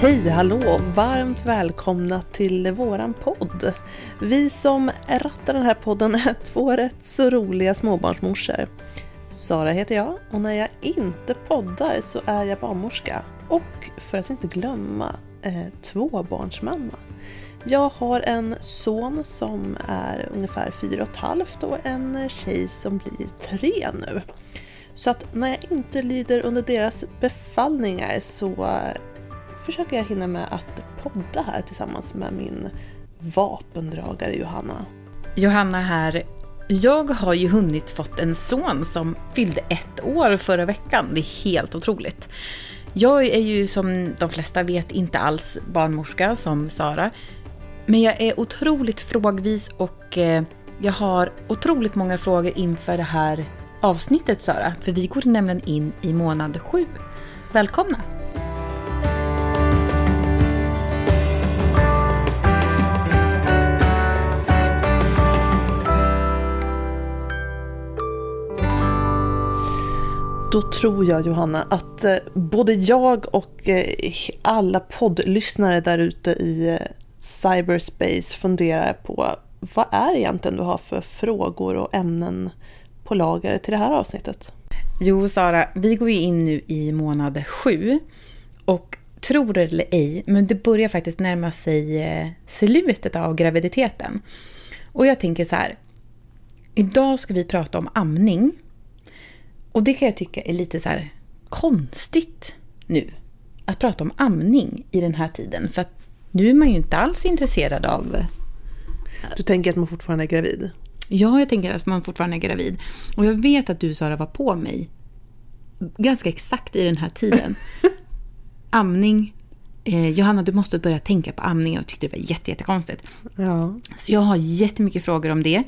Hej hallå! Varmt välkomna till våran podd. Vi som rattar den här podden är två rätt så roliga småbarnsmorsor. Sara heter jag och när jag inte poddar så är jag barnmorska. Och för att inte glömma, eh, tvåbarnsmamma. Jag har en son som är ungefär fyra och ett halvt och en tjej som blir tre nu. Så att när jag inte lyder under deras befallningar så försöker jag hinna med att podda här tillsammans med min vapendragare Johanna. Johanna här. Jag har ju hunnit fått en son som fyllde ett år förra veckan. Det är helt otroligt. Jag är ju som de flesta vet inte alls barnmorska som Sara. Men jag är otroligt frågvis och eh, jag har otroligt många frågor inför det här avsnittet Sara. För vi går nämligen in i månad sju. Välkomna! Då tror jag Johanna att eh, både jag och eh, alla poddlyssnare där ute i eh, cyberspace funderar på vad är egentligen du har för frågor och ämnen på lager till det här avsnittet? Jo, Sara, vi går ju in nu i månad sju. Och tror det eller ej, men det börjar faktiskt närma sig slutet av graviditeten. Och jag tänker så här. Idag ska vi prata om amning. Och det kan jag tycka är lite så här konstigt nu. Att prata om amning i den här tiden. För att nu är man ju inte alls intresserad av... Du tänker att man fortfarande är gravid? Ja, jag tänker att man fortfarande är gravid. Och jag vet att du Sara var på mig ganska exakt i den här tiden. amning. Eh, Johanna, du måste börja tänka på amning. Jag tyckte det var jättekonstigt. Ja. Så jag har jättemycket frågor om det.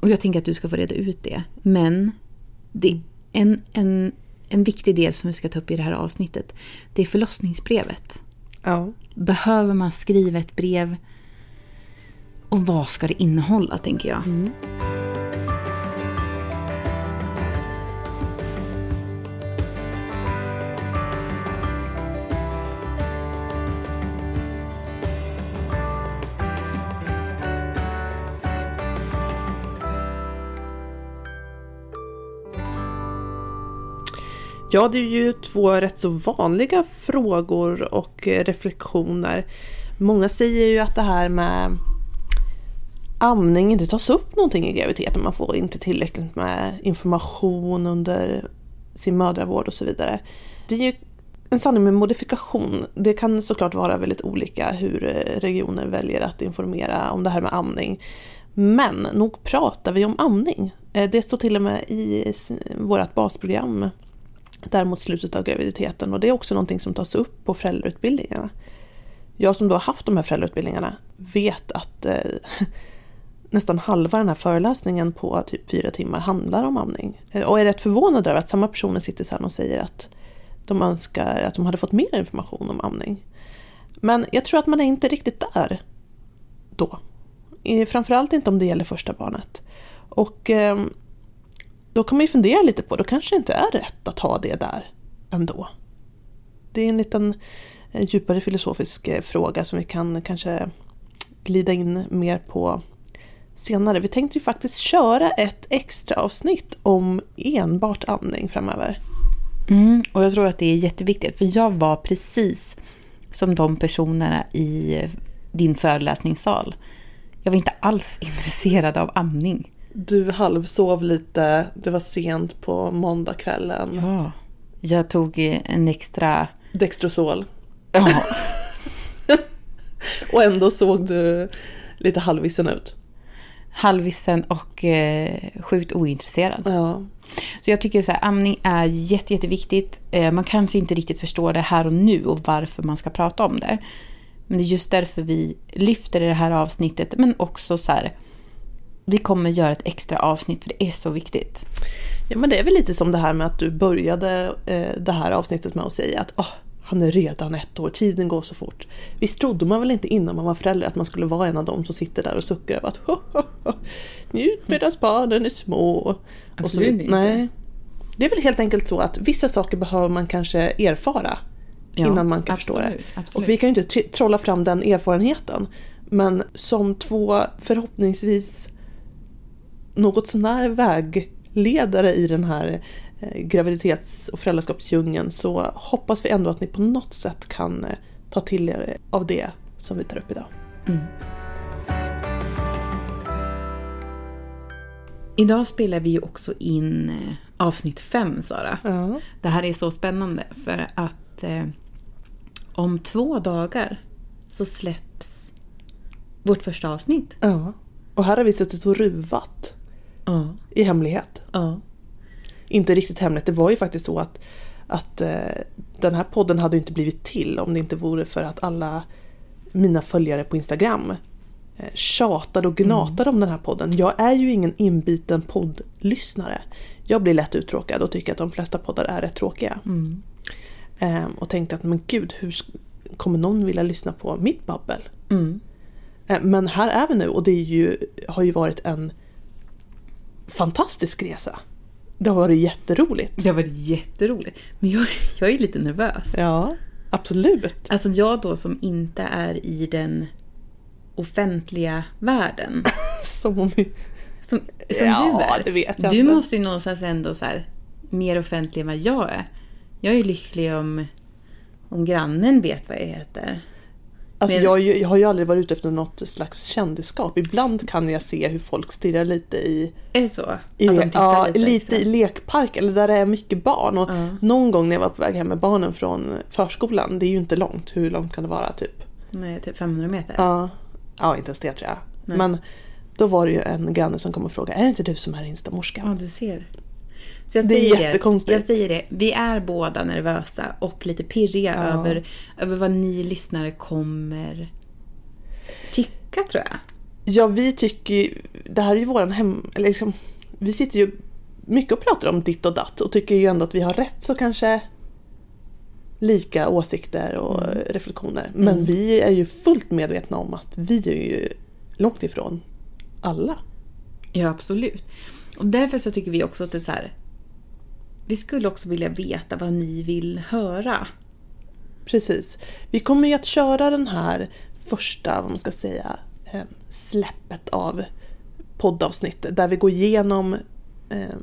Och jag tänker att du ska få reda ut det. Men det en, en, en viktig del som vi ska ta upp i det här avsnittet, det är förlossningsbrevet. Ja. Behöver man skriva ett brev? Och vad ska det innehålla, tänker jag? Mm. Ja, det är ju två rätt så vanliga frågor och eh, reflektioner. Många säger ju att det här med amning inte tas upp någonting i graviditeten. Man får inte tillräckligt med information under sin mödravård och så vidare. Det är ju en sanning med modifikation. Det kan såklart vara väldigt olika hur eh, regioner väljer att informera om det här med amning. Men nog pratar vi om amning. Eh, det står till och med i vårt basprogram där mot slutet av graviditeten och det är också någonting som tas upp på föräldrautbildningarna. Jag som då har haft de här föräldrautbildningarna vet att eh, nästan halva den här föreläsningen på typ fyra timmar handlar om amning. Eh, och är rätt förvånad över att samma personer sitter sen och säger att de önskar att de hade fått mer information om amning. Men jag tror att man är inte riktigt där då. Framförallt inte om det gäller första barnet. Och ehm, då kan man ju fundera lite på, då kanske det inte är rätt att ha det där ändå. Det är en liten eh, djupare filosofisk eh, fråga som vi kan kanske glida in mer på senare. Vi tänkte ju faktiskt köra ett extra avsnitt om enbart amning framöver. Mm, och jag tror att det är jätteviktigt, för jag var precis som de personerna i eh, din föreläsningssal. Jag var inte alls intresserad av amning. Du halvsov lite, det var sent på måndagskvällen. Ja, jag tog en extra... Dextrosol. Ja. och ändå såg du lite halvvissen ut. Halvvissen och eh, sjukt ointresserad. Ja. Så jag tycker så här, amning är jätte, jätteviktigt. Eh, man kanske inte riktigt förstår det här och nu och varför man ska prata om det. Men det är just därför vi lyfter det här avsnittet. Men också så här, vi kommer göra ett extra avsnitt för det är så viktigt. Ja men det är väl lite som det här med att du började eh, det här avsnittet med att säga att oh, han är redan ett år, tiden går så fort. Visst trodde man väl inte innan man var förälder att man skulle vara en av dem som sitter där och suckar över att ho, ho, ho, njut medan barnen är små. Absolut inte. Nej. Det är väl helt enkelt så att vissa saker behöver man kanske erfara Ja, innan man kan förstå det. absolut, absolut. Och vi kan ju inte tr- trolla fram den erfarenheten. Men som två förhoppningsvis något sånär vägledare i den här eh, graviditets och föräldraskapsdjungeln så hoppas vi ändå att ni på något sätt kan eh, ta till er av det som vi tar upp idag. Idag spelar vi ju också in eh, avsnitt fem, Sara. Ja. Det här är så spännande för att eh, om två dagar så släpps vårt första avsnitt. ja. Och här har vi suttit och ruvat Ja. i hemlighet. Ja. Inte riktigt hemligt, det var ju faktiskt så att, att eh, den här podden hade inte blivit till om det inte vore för att alla mina följare på Instagram eh, tjatade och gnatade om den här podden. Jag är ju ingen inbiten poddlyssnare. Jag blir lätt uttråkad och tycker att de flesta poddar är rätt tråkiga. Mm. Ehm, och tänkte att men gud, hur kommer någon vilja lyssna på mitt babbel? Mm. Eh, Men här är vi nu och det är ju, har ju varit en fantastisk resa. Det har varit jätteroligt. Det har varit jätteroligt. Men jag, jag är lite nervös. Ja, absolut. Alltså jag då som inte är i den offentliga världen. Som om vi... Som, som Ja, du är. det vet jag du inte. måste ju någonstans ändå så här, mer offentlig än vad jag är. Jag är lycklig om, om grannen vet vad jag heter. Alltså jag, jag har ju aldrig varit ute efter något slags kändisskap. Ibland kan jag se hur folk stirrar lite i, Är det så? i, att de tittar ja, lite, lite, i lekpark eller där det är mycket barn. Och Ja. Någon gång när jag var på väg hem med barnen från förskolan, det är ju inte långt, hur långt kan det vara typ? Nej, typ 500 meter. Ja, ja inte ens det tror jag. Nej. Men då var det ju en granne som kom och frågade, är det inte du som är instamorskan? Ja, du ser. Så jag Det är säger jättekonstigt. Jag säger det. Vi är båda nervösa och lite pirriga Ja. över, över vad ni lyssnare kommer tycka, tror jag. Ja, vi tycker ju, det här är ju våran hem, eller liksom, vi sitter ju mycket och pratar om ditt och datt och tycker ju ändå att vi har rätt så kanske lika åsikter och reflektioner. Men vi är ju fullt medvetna om att vi är ju långt ifrån alla. Ja, absolut. Och därför så tycker vi också att det är så här. Vi skulle också vilja veta vad ni vill höra. Precis. Vi kommer ju att köra den här första, vad man ska säga, eh, släppet av poddavsnittet där vi går igenom eh,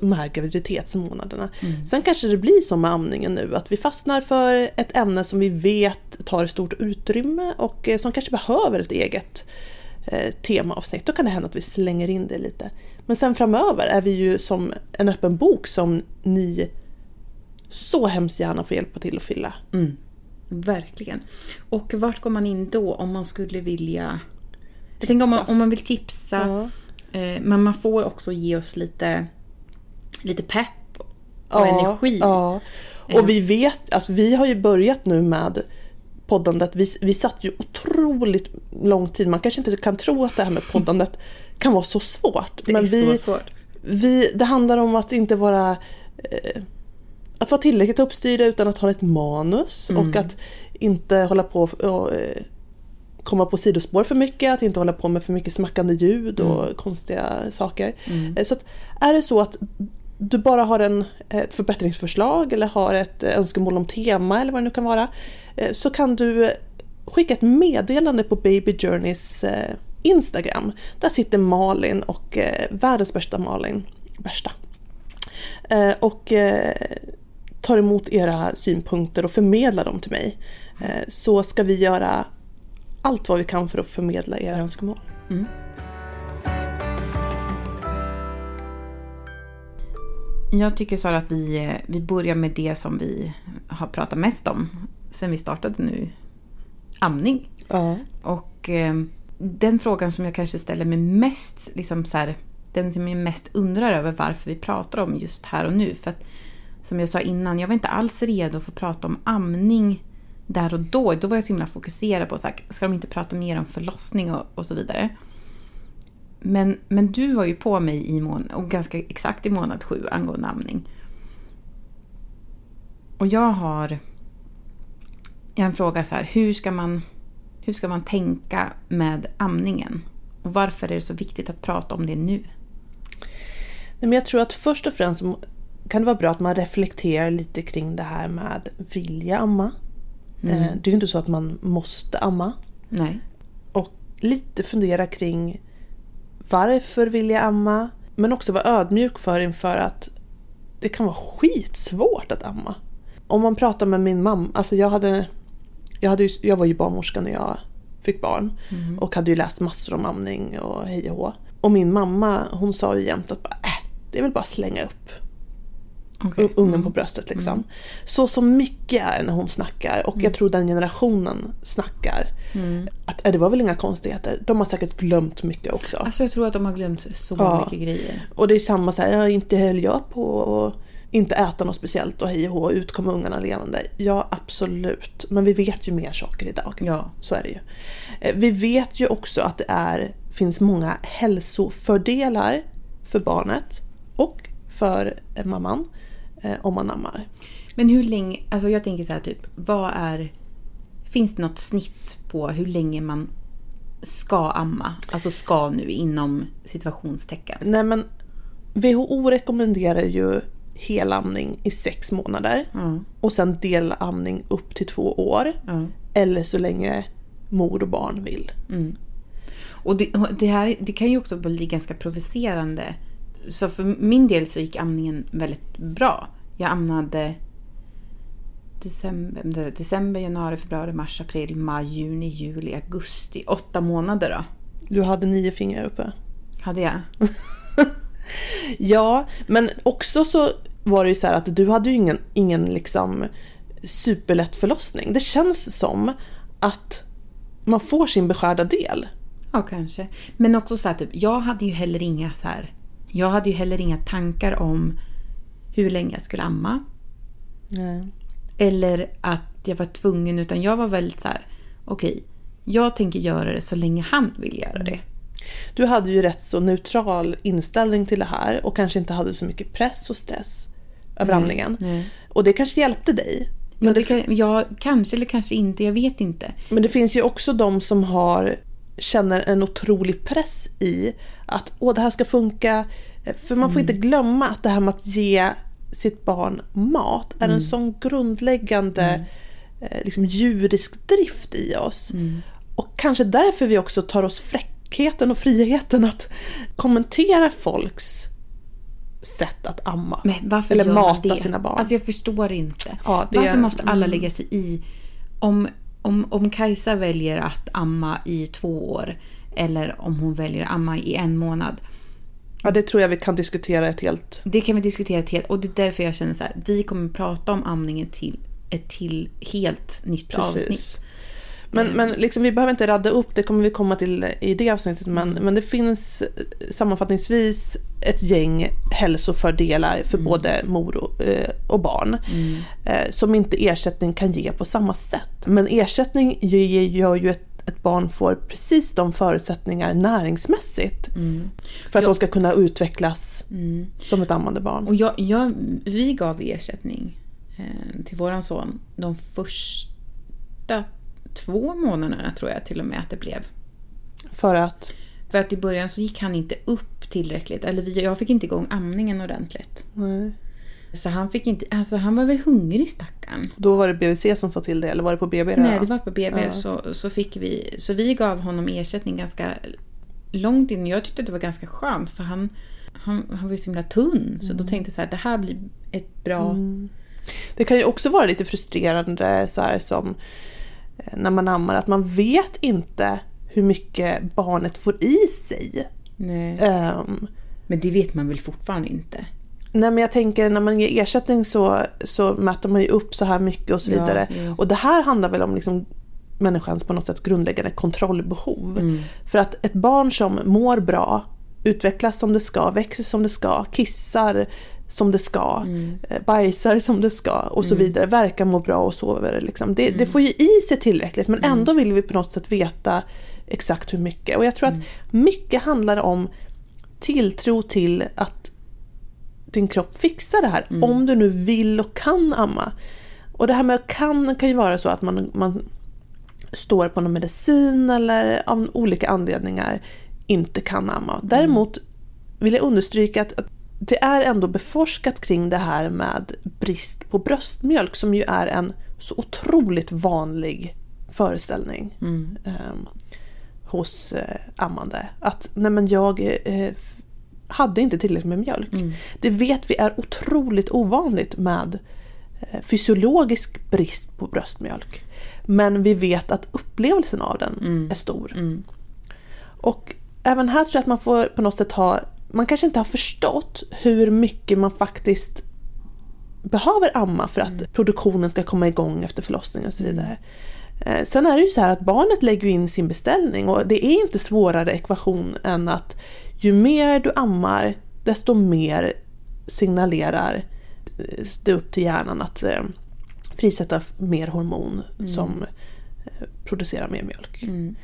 de här graviditetsmånaderna. Sen kanske det blir så med amningen nu att vi fastnar för ett ämne som vi vet tar stort utrymme och eh, som kanske behöver ett eget temaavsnitt. Då kan det hända att vi slänger in det lite. Men sen framöver är vi ju som en öppen bok som ni så hemskt gärna får hjälpa till att fylla. Verkligen. Och vart går man in då om man skulle vilja... Jag tänker om man, Tipsa. om man vill tipsa. Ja. Eh, men man får också ge oss lite, lite pepp och energi. Ja. Och vi vet, alltså vi har ju börjat nu med poddandet. Vi, vi satt ju otroligt lång tid. Man kanske inte kan tro att det här med poddandet kan vara så svårt. Det men är vi, så svårt. vi, det handlar om att inte vara eh, att vara tillräckligt uppstyrda utan att ha ett manus Mm. och att inte hålla på och eh, komma på sidospår för mycket, att inte hålla på med för mycket smackande ljud och Mm. konstiga saker. Eh, Så att, är det så att du bara har en, ett förbättringsförslag eller har ett eh, önskemål om tema eller vad det nu kan vara eh, så kan du skicka ett meddelande på Baby Journeys Instagram. Där sitter Malin och eh, världens bästa Malin, värsta, eh, och eh, tar emot era synpunkter och förmedlar dem till mig. Eh, så ska vi göra allt vad vi kan för att förmedla era önskemål. Jag tycker Sara att vi, eh, vi börjar med det som vi har pratat mest om sen vi startade nu. Amning. Ja. Och eh, den frågan som jag kanske ställer mig mest, liksom så här, den som jag mest undrar över varför vi pratar om just här och nu. För att som jag sa innan, jag var inte alls redo för att prata om amning där och då. Då var jag så himla fokuserad på så här, ska de inte prata mer om förlossning och, och så vidare. Men, men du var ju på mig i mån, och ganska exakt i månad sju angående amning. Och jag har en fråga så här, hur ska man, hur ska man tänka med amningen? Och varför är det så viktigt att prata om det nu? Nej, men jag tror att först och främst kan det vara bra att man reflekterar lite kring det här med vilja amma. Eh, Det är ju inte så att man måste amma. Nej. Och lite fundera kring varför vill jag amma? Men också vara ödmjuk för inför att det kan vara skitsvårt att amma. Om man pratar med min mamma, alltså jag hade, jag, hade ju, jag var ju barnmorska när jag fick barn och hade ju läst massor om amning och hej och hå. Och min mamma hon sa ju jämt att bara, äh, det är väl bara att slänga upp u- ungen på bröstet liksom. Så som mycket är när hon snackar och jag tror den generationen snackar. Att äh, det var väl inga konstigheter. De har säkert glömt mycket också. Alltså jag tror att de har glömt så Ja. mycket grejer. Och det är samma så här, ja, inte höll jag på att inte äta något speciellt och hej och hå, ut kom ungarna levande. Ja absolut, men vi vet ju mer saker idag. Ja. Så är det ju. Eh, Vi vet ju också att det är, finns många hälsofördelar för barnet och för eh, mamman eh, om man ammar. Men hur länge, alltså jag tänker så här typ, vad är... Finns det något snitt på hur länge man ska amma? Alltså ska nu inom situationstecken. Nej men WHO rekommenderar ju helamning i sex månader Ja. och sen delamning upp till två år. Ja. Eller så länge mor och barn vill. Och det, det här det kan ju också bli ganska provocerande. Så för min del så gick amningen väldigt bra. Jag ammade december, december januari, februari, mars, april, maj, juni, juli, augusti. Åtta månader då. Du hade nio fingrar uppe. Hade jag. Ja, men också så var det ju så här att du hade ju ingen, ingen liksom superlätt förlossning. Det känns som att man får sin beskärda del. Ja, kanske. Men också så här, typ, jag hade ju heller inga så här, jag hade ju heller inga tankar om hur länge jag skulle amma. Nej. Eller att jag var tvungen, utan jag var väldigt så här, okej, jag tänker göra det så länge han vill göra det. Du hade ju rätt så neutral inställning till det här och kanske inte hade så mycket press och stress över amningen. nej. Och det kanske hjälpte dig. Men Men det det, ja, kanske eller kanske inte, jag vet inte. men det finns ju också de som har känner en otrolig press i att åh, det här ska funka. För man får inte glömma att det här med att ge sitt barn mat är en sån grundläggande eh, liksom, djurisk drift i oss. Och kanske därför vi också tar oss fräckheten och friheten att kommentera folks sätt att amma. Eller mata sina barn. Alltså jag förstår inte. Ja, Varför måste alla lägga sig i? Om, om, om Kajsa väljer att amma i två år eller om hon väljer att amma i en månad. Ja, det tror jag vi kan diskutera ett helt... Det kan vi diskutera till och det är därför jag känner så här. Vi kommer prata om amningen till ett till helt nytt avsnitt. Men, men liksom, vi behöver inte radda upp, det kommer vi komma till i det avsnittet. Men, men det finns eh, sammanfattningsvis ett gäng hälsofördelar för både mor och, eh, och barn. Eh, som inte ersättning kan ge på samma sätt. Men ersättning gör ju att ett barn får precis de förutsättningar näringsmässigt. För att de ska kunna utvecklas som ett ammande barn. Och jag, jag, vi gav ersättning eh, till våran son de första två månaderna tror jag till och med att det blev. För att... För att i början så gick han inte upp tillräckligt. Eller vi, jag fick inte igång amningen ordentligt. Nej. Så han fick inte, alltså han var väl hungrig stackarn. Då var det BVC som sa till det, eller var det på BB? Nej, det var på BB. Ja. Så, så fick vi, så vi gav honom ersättning ganska långt in. Jag tyckte det var ganska skönt för han, han, han var ju så himla tunn. Så då tänkte jag så här, det här blir ett bra... Det kan ju också vara lite frustrerande så här, som eh, när man ammar att man vet inte hur mycket barnet får i sig. Nej. Ehm, Men det vet man väl fortfarande inte? nej men jag tänker när man ger ersättning så, så mäter man ju upp så här mycket och så Ja, vidare. jo. Och det här handlar väl om liksom människans på något sätt grundläggande kontrollbehov. Mm. För att ett barn som mår bra, utvecklas som det ska, växer som det ska, kissar som det ska, Mm. eh, bajsar som det ska och så vidare, verkar må bra och sover. Liksom. Det, Mm. det får ju i sig tillräckligt men ändå vill vi på något sätt veta exakt hur mycket. Och jag tror Mm. att mycket handlar om tilltro till att din kropp fixar det här. Mm. Om du nu vill och kan amma. Och det här med kan kan ju vara så att man, man står på någon medicin eller av olika anledningar inte kan amma. Däremot vill jag understryka att, det är ändå beforskat kring det här med brist på bröstmjölk som ju är en så otroligt vanlig föreställning Mm. eh, hos eh, ammande. Att nej men jag eh, hade inte tillräckligt med mjölk. Mm. Det vet vi är otroligt ovanligt med eh, fysiologisk brist på bröstmjölk. Men vi vet att upplevelsen av den Mm. är stor. Mm. Och även här tror jag att man får på något sätt ha, man kanske inte har förstått hur mycket man faktiskt behöver amma för att produktionen ska komma igång efter förlossningen och så vidare. Eh, Sen är det ju så här att barnet lägger in sin beställning och det är inte svårare ekvation än att ju mer du ammar desto mer signalerar eh, det upp till hjärnan att eh, frisätta mer hormon som eh, producerar mer mjölk. Mm.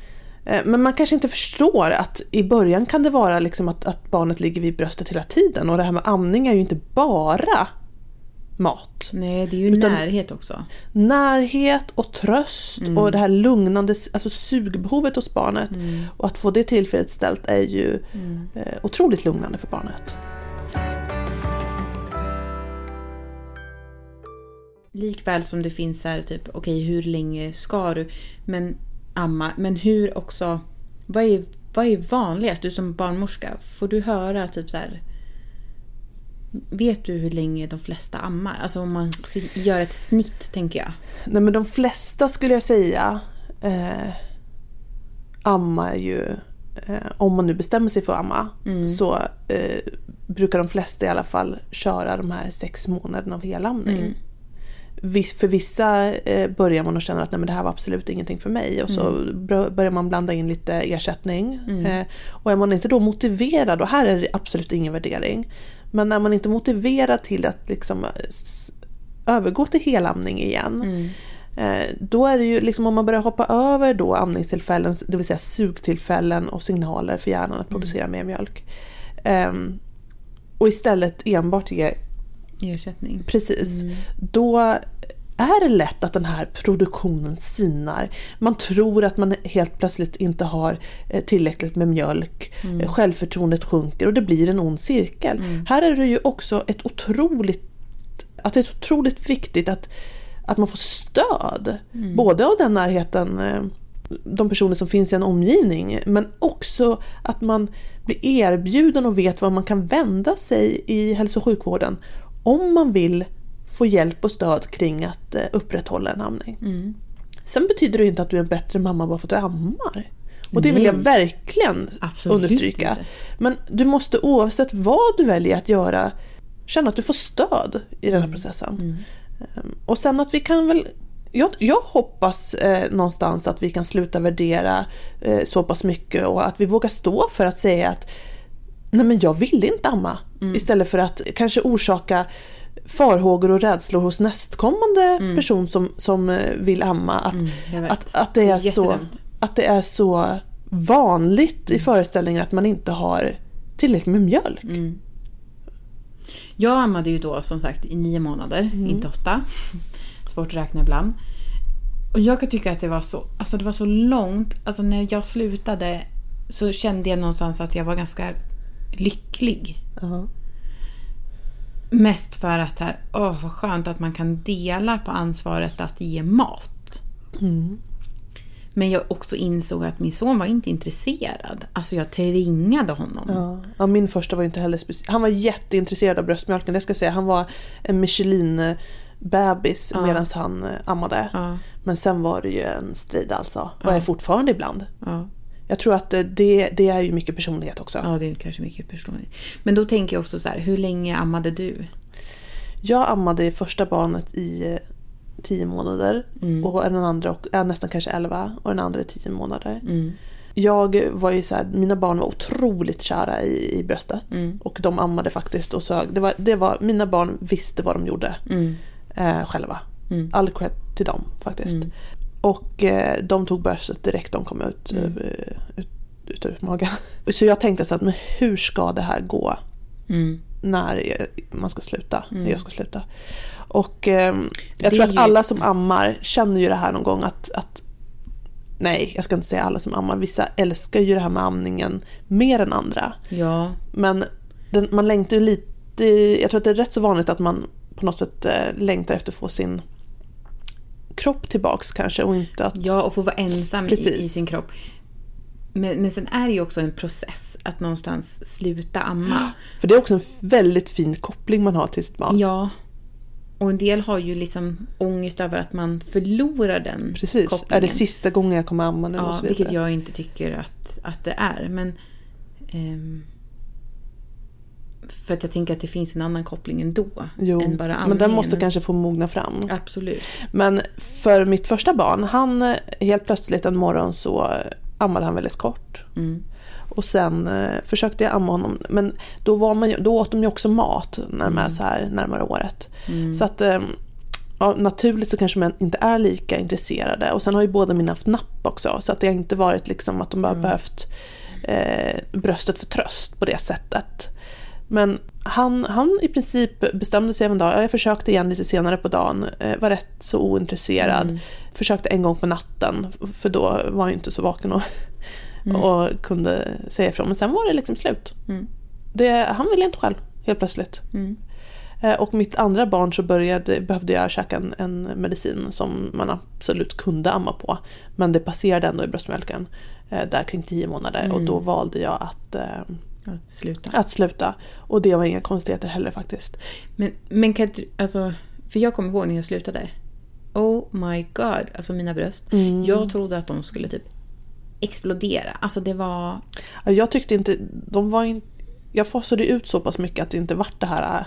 Men man kanske inte förstår att i början kan det vara liksom att, att barnet ligger vid bröstet hela tiden och det här med amning är ju inte bara mat. Nej, det är ju Utan- närhet också. Närhet och tröst och det här lugnande alltså sugbehovet hos barnet och att få det tillfredsställt är ju eh, otroligt lugnande för barnet. Likväl som det finns här typ, okej hur länge ska du men amma? Men hur också, vad är, vad är vanligast? Du som barnmorska, får du höra typ så här Vet du hur länge de flesta ammar? Alltså om man göra ett snitt tänker jag. Nej men de flesta skulle jag säga eh, ammar ju, eh, om man nu bestämmer sig för att amma, så eh, brukar de flesta i alla fall köra de här sex månaderna av helamning. Viss, för vissa eh, börjar man att känna att Nej, men det här var absolut ingenting för mig och så bör- börjar man blanda in lite ersättning. Eh, och är man inte då motiverad, och här är det absolut ingen värdering, men är man inte motiverad till att liksom eh, övergå till helamning igen Eh, Då är det ju liksom om man börjar hoppa över då amningstillfällen, det vill säga sugtillfällen och signaler för hjärnan att producera mer mjölk. Ehm, och istället enbart ge, Ersättning. precis, då är det lätt att den här produktionen sinar. Man tror att man helt plötsligt inte har eh, tillräckligt med mjölk. Eh, Självförtroendet sjunker och det blir en ond cirkel. Här är det ju också ett otroligt att det är otroligt viktigt att, att man får stöd. Både av den närheten, eh, de personer som finns i en omgivning, men också att man blir erbjuden och vet var man kan vända sig i hälso och sjukvården om man vill få hjälp och stöd kring att eh, upprätthålla en amning. Sen betyder det inte att du är en bättre mamma bara för att du ammar. Och det vill jag Nej. verkligen Absolut understryka. inte. Men du måste oavsett vad du väljer att göra känna att du får stöd i Mm. den här processen. Ehm, Och sen att vi kan väl jag, jag hoppas eh, någonstans att vi kan sluta värdera eh, så pass mycket och att vi vågar stå för att säga att nej men jag vill inte amma. Mm. Istället för att kanske orsaka farhågor och rädslor hos nästkommande person som, som eh, vill amma. Att, Mm, att, att, det är så, att det är så vanligt i föreställningen att man inte har tillräckligt med mjölk. Mm. Jag ammade ju då som sagt i nio månader, inte åtta. Svårt att räkna ibland. Och jag kan tycka att det var så, alltså det var så långt. Alltså när jag slutade så kände jag någonstans att jag var ganska lycklig. Ja. Mest för att så här, åh vad skönt att man kan dela på ansvaret att ge mat. Men jag också insåg att min son var inte intresserad. Alltså jag tvingade honom. Ja. ja, min första var inte heller speciellt. Han var jätteintresserad av bröstmjölken, det ska jag säga. Han var en Michelin-bebis Ja. medan han eh, ammade. Ja, Men sen var det ju en strid alltså. Och Ja. är fortfarande ibland. ja. Jag tror att eh, det, det är ju mycket personlighet också. Ja, det är kanske mycket personligt. Men då tänker jag också så här, hur länge ammade du? Jag ammade första barnet i eh, tio månader. Mm. Och den andra och- ja, nästan kanske elva. Och den andra i tio månader. Mm. Jag var ju så här, mina barn var otroligt kära i, i bröstet. Mm. Och de ammade faktiskt och sög. Det var, det var, mina barn visste vad de gjorde Mm. eh, själva. Mm. All cred till dem faktiskt. Mm. Och eh, de tog bröstet direkt de kom ut, Mm. eh, ut, ut ur magen. Så jag tänkte så att men hur ska det här gå Mm. när jag- man ska sluta? Mm. När jag ska sluta. Och eh, Det jag tror att alla som ammar känner ju det här någon gång att, att Nej, jag ska inte säga alla som ammar. Vissa älskar ju det här med amningen mer än andra. Ja, Men den, man längtar ju lite, jag tror att det är rätt så vanligt att man på något sätt eh, längtar efter att få sin kropp tillbaks kanske och inte att... Ja, och få vara ensam i, i sin kropp. Men, men sen är det ju också en process att någonstans sluta amma. För det är också en väldigt fin koppling man har till sitt barn. Ja. Och en del har ju liksom ångest över att man förlorar den Precis. kopplingen. Är det sista gången jag kommer amma nu? Ja, vilket jag inte tycker att, att det är. Men... ehm, för att jag tänker att det finns en annan koppling ändå. Jo, än bara men den måste kanske få mogna fram. Absolut. Men för mitt första barn, han helt plötsligt en morgon så ammade han väldigt kort. Mm. Och sen eh, försökte jag amma honom, men då, var man, då åt de ju också mat när de är så här närmare året. Så att eh, ja, naturligt så kanske man inte är lika intresserade. Och sen har ju båda mina haft napp också, så att det har inte varit liksom att de bara behövt eh, bröstet för tröst på det sättet. Men han, han i princip bestämde sig en dag, ja, jag försökte igen lite senare på dagen, eh, var rätt så ointresserad. Försökte en gång på natten, för då var jag inte så vaken och, och kunde säga ifrån. Men sen var det liksom slut. Mm. Det, han ville inte själv, helt plötsligt. Mm. Eh, Och mitt andra barn så började, behövde jag käka en, en medicin som man absolut kunde amma på. Men det passerade ändå i bröstmjölken eh, där kring 10 månader och då valde jag att, Att sluta. att sluta. Och det var inga konstigheter heller faktiskt. Men, men kan du, alltså, för jag kommer ihåg när jag slutade. Oh my god, alltså mina bröst. Mm. Jag trodde att de skulle typ explodera. Alltså det var... Ja, Jag tyckte inte, de var inte, jag fasade ut så pass mycket att det inte vart det här eh,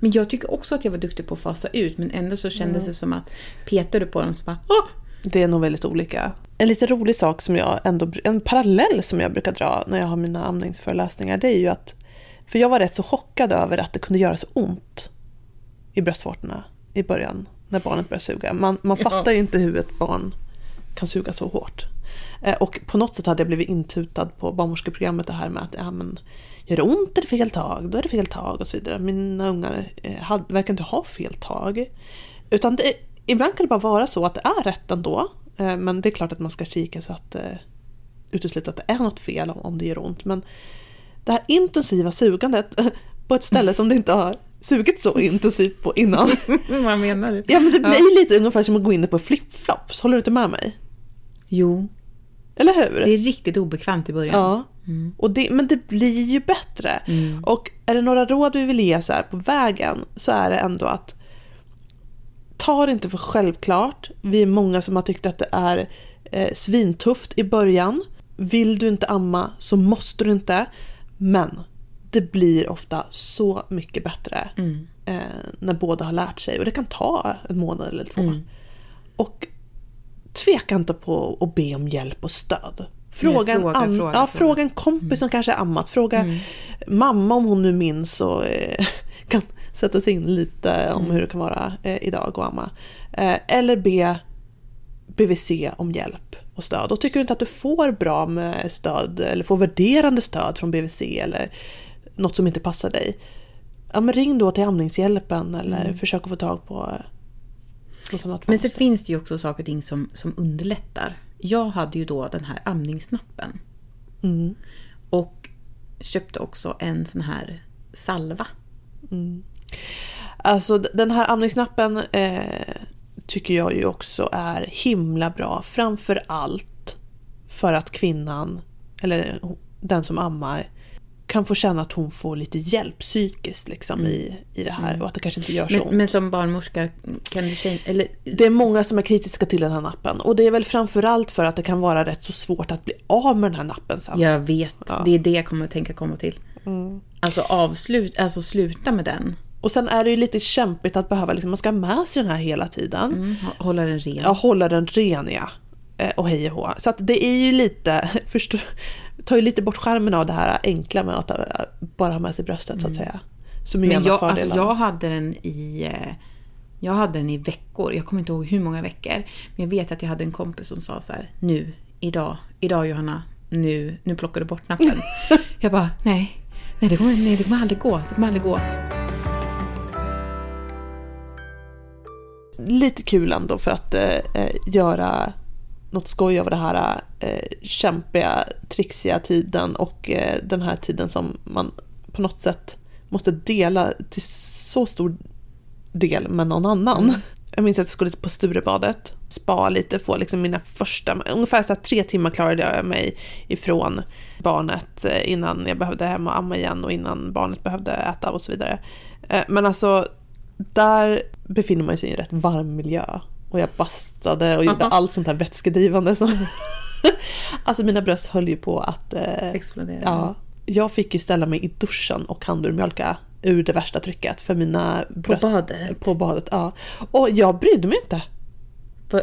Men jag tycker också att jag var duktig på att fasa ut. Men ändå så kändes det som att petade du på dem så bara... Åh! Det är nog väldigt olika. En lite rolig sak som jag ändå, en parallell som jag brukar dra när jag har mina amningsföreläsningar, det är ju att, för jag var rätt så chockad över att det kunde göra så ont i bröstvårtorna i början, när barnet börjar suga. Man, man fattar ju inte hur ett barn kan suga så hårt. Eh, Och på något sätt hade jag blivit intutad på barnmorskeprogrammet det här med att ja, men, gör det ont är det fel tag, då är det fel tag och så vidare. Mina ungar eh, verkar inte ha fel tag. Utan det, ibland kan det bara vara så att det är rätt ändå. Eh, Men det är klart att man ska kika så att eh, utesluta att det är något fel om, det gör ont. Men det här intensiva sugandet på ett ställe som det inte har sugit så intensivt på innan. Vad menar du? Ja men det blir lite ungefär som att gå in på flipflops, håller du inte med mig? Jo, Eller hur? det är riktigt obekvämt i början. Ja. Och det, men det blir ju bättre. Och är det några råd vi vill ge så här på vägen så är det ändå att ta det inte för självklart. Vi är många som har tyckt att det är eh, svintufft i början. Vill du inte amma så måste du inte. Men det blir ofta så mycket bättre eh, när båda har lärt sig. Och det kan ta en månad eller två. Och tveka inte på att be om hjälp och stöd. Fråga, en, fråga, fråga, ja, fråga. en kompis som kanske har ammat. Fråga mamma om hon nu minns och eh, kan sätta sig in lite om hur det kan vara eh, idag att amma. Eh, eller be BVC om hjälp och stöd. Och tycker du inte att du får bra med stöd eller får värderande stöd från BVC eller något som inte passar dig. Ja men ring då till Amningshjälpen eller försök att få tag på något annat Men så finns det ju också saker och ting som, som underlättar. Jag hade ju då den här amningsnappen. Mm. Och köpte också en sån här salva. Alltså den här amningsnappen eh, tycker jag ju också är himla bra. Framför allt för att kvinnan, eller den som ammar, kan få känna att hon får lite hjälp psykiskt liksom, i, i det här och att det kanske inte gör så ont. Men, men som barnmorska, kan du säga... Eller, Det är många som är kritiska till den här nappen och det är väl framförallt för att det kan vara rätt så svårt att bli av med den här nappen sen. jag vet, det är det jag kommer att tänka komma till. Alltså avslut, alltså sluta med den. Och sen är det ju lite kämpigt att behöva, liksom, man ska ha med sig den här hela tiden. Mm, hå- hålla den ren. Ja, hålla den ren ja. Eh, Och hej och hå. Så att det är ju lite, förstå, tar ju lite bort skärmen av det här enkla med att eh, bara ha med sig bröstet så att säga. Som är Men jag, alltså, jag hade den i... eh, Jag hade den i veckor. Jag kommer inte ihåg hur många veckor. Men jag vet att jag hade en kompis som sa så här. Nu, idag, idag Johanna. Nu, nu plockar du bort nappen. jag bara, nej. Nej det, kommer, nej, det kommer aldrig gå. Det kommer aldrig gå. Lite kul ändå för att eh, eh, göra något skoj av det här eh, kämpiga, trixiga tiden och eh, den här tiden som man på något sätt måste dela till så stor del med någon annan. Jag minns att jag skulle på Sturebadet, spa lite, få liksom mina första, ungefär så tre timmar klarade jag mig ifrån barnet eh, innan jag behövde hem och amma igen och innan barnet behövde äta och så vidare. Eh, men alltså, där befinner man sig i en rätt varm miljö. Och jag bastade och gjorde allt sånt här vätskedrivande. Som alltså mina bröst höll ju på att... Eh, Explodera. Ja. Jag fick ju ställa mig i duschen och handurmjölka ur det värsta trycket för mina bröst. På badet? På badet, ja. Och jag brydde mig inte.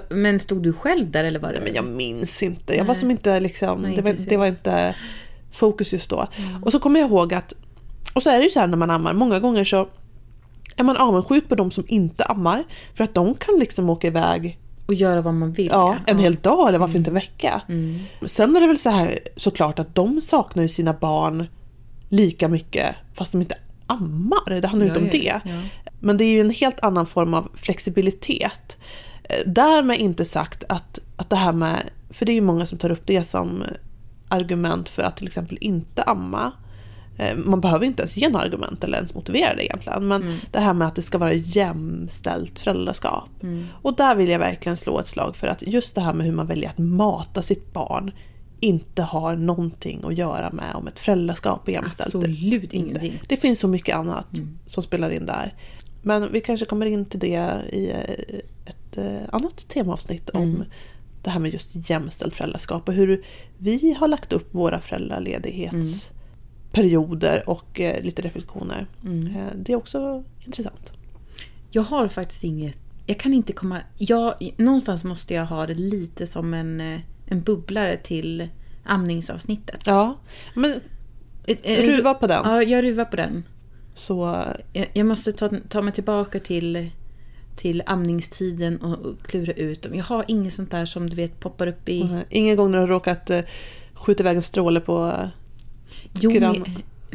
Men stod du själv där eller var det? Men jag minns inte. Jag var som inte liksom, Nej, det, var, inte det var inte fokus just då. Och så kommer jag ihåg att, och så är det ju så här när man ammar, många gånger så är man avundsjuk på de som inte ammar. För att de kan liksom åka iväg Och göra vad man vill. ja, en hel dag eller varför Mm. inte en vecka. Sen är det väl så här såklart att de saknar ju sina barn lika mycket fast de inte ammar. Det handlar ju Ja, inte om ja, det. ja. Men det är ju en helt annan form av flexibilitet. Eh, Därmed inte sagt att, att det här med, för det är ju många som tar upp det som argument för att till exempel inte amma. Eh, Man behöver inte ens ge några argument eller ens motivera det egentligen. Men Mm. det här med att det ska vara jämställt föräldraskap. Mm. Och där vill jag verkligen slå ett slag för att just det här med hur man väljer att mata sitt barn inte har någonting att göra med om ett föräldraskap är jämställt. Absolut inte. ingenting. Det finns så mycket annat Mm. som spelar in där. Men vi kanske kommer in till det i eh, ett eh, annat temaavsnitt om Mm. det här med just jämställt föräldraskap och hur vi har lagt upp våra föräldraledighetsperioder och eh, lite reflektioner. Mm. Eh, Det är också intressant. Jag har faktiskt inget... Jag kan inte komma... Jag, någonstans måste jag ha det lite som en, eh, en bubblare till amningsavsnittet. Ja, men ruva på den. Ja, jag ruvar på den. Så Jag, jag måste ta, ta mig tillbaka till, till amningstiden och, klura ut dem. Jag har inget sånt där som du vet poppar upp i... ingen gång när du har råkat skjuta iväg en stråle på Jo, Grann.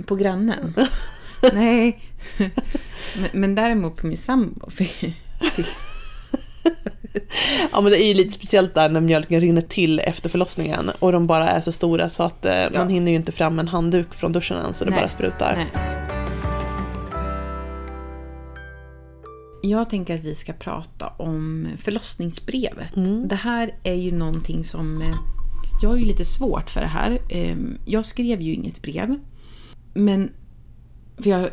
på grannen. Nej. Men, men däremot på min sambo. Ja men det är ju lite speciellt där när mjölken rinner till efter förlossningen och de bara är så stora så att eh, man hinner ju inte fram en handduk från duschen än så det Nej. bara sprutar. Nej. Jag tänker att vi ska prata om förlossningsbrevet. Mm. Det här är ju någonting som... Jag har ju lite svårt för det här. Ehm, Jag skrev ju inget brev. Men... För jag,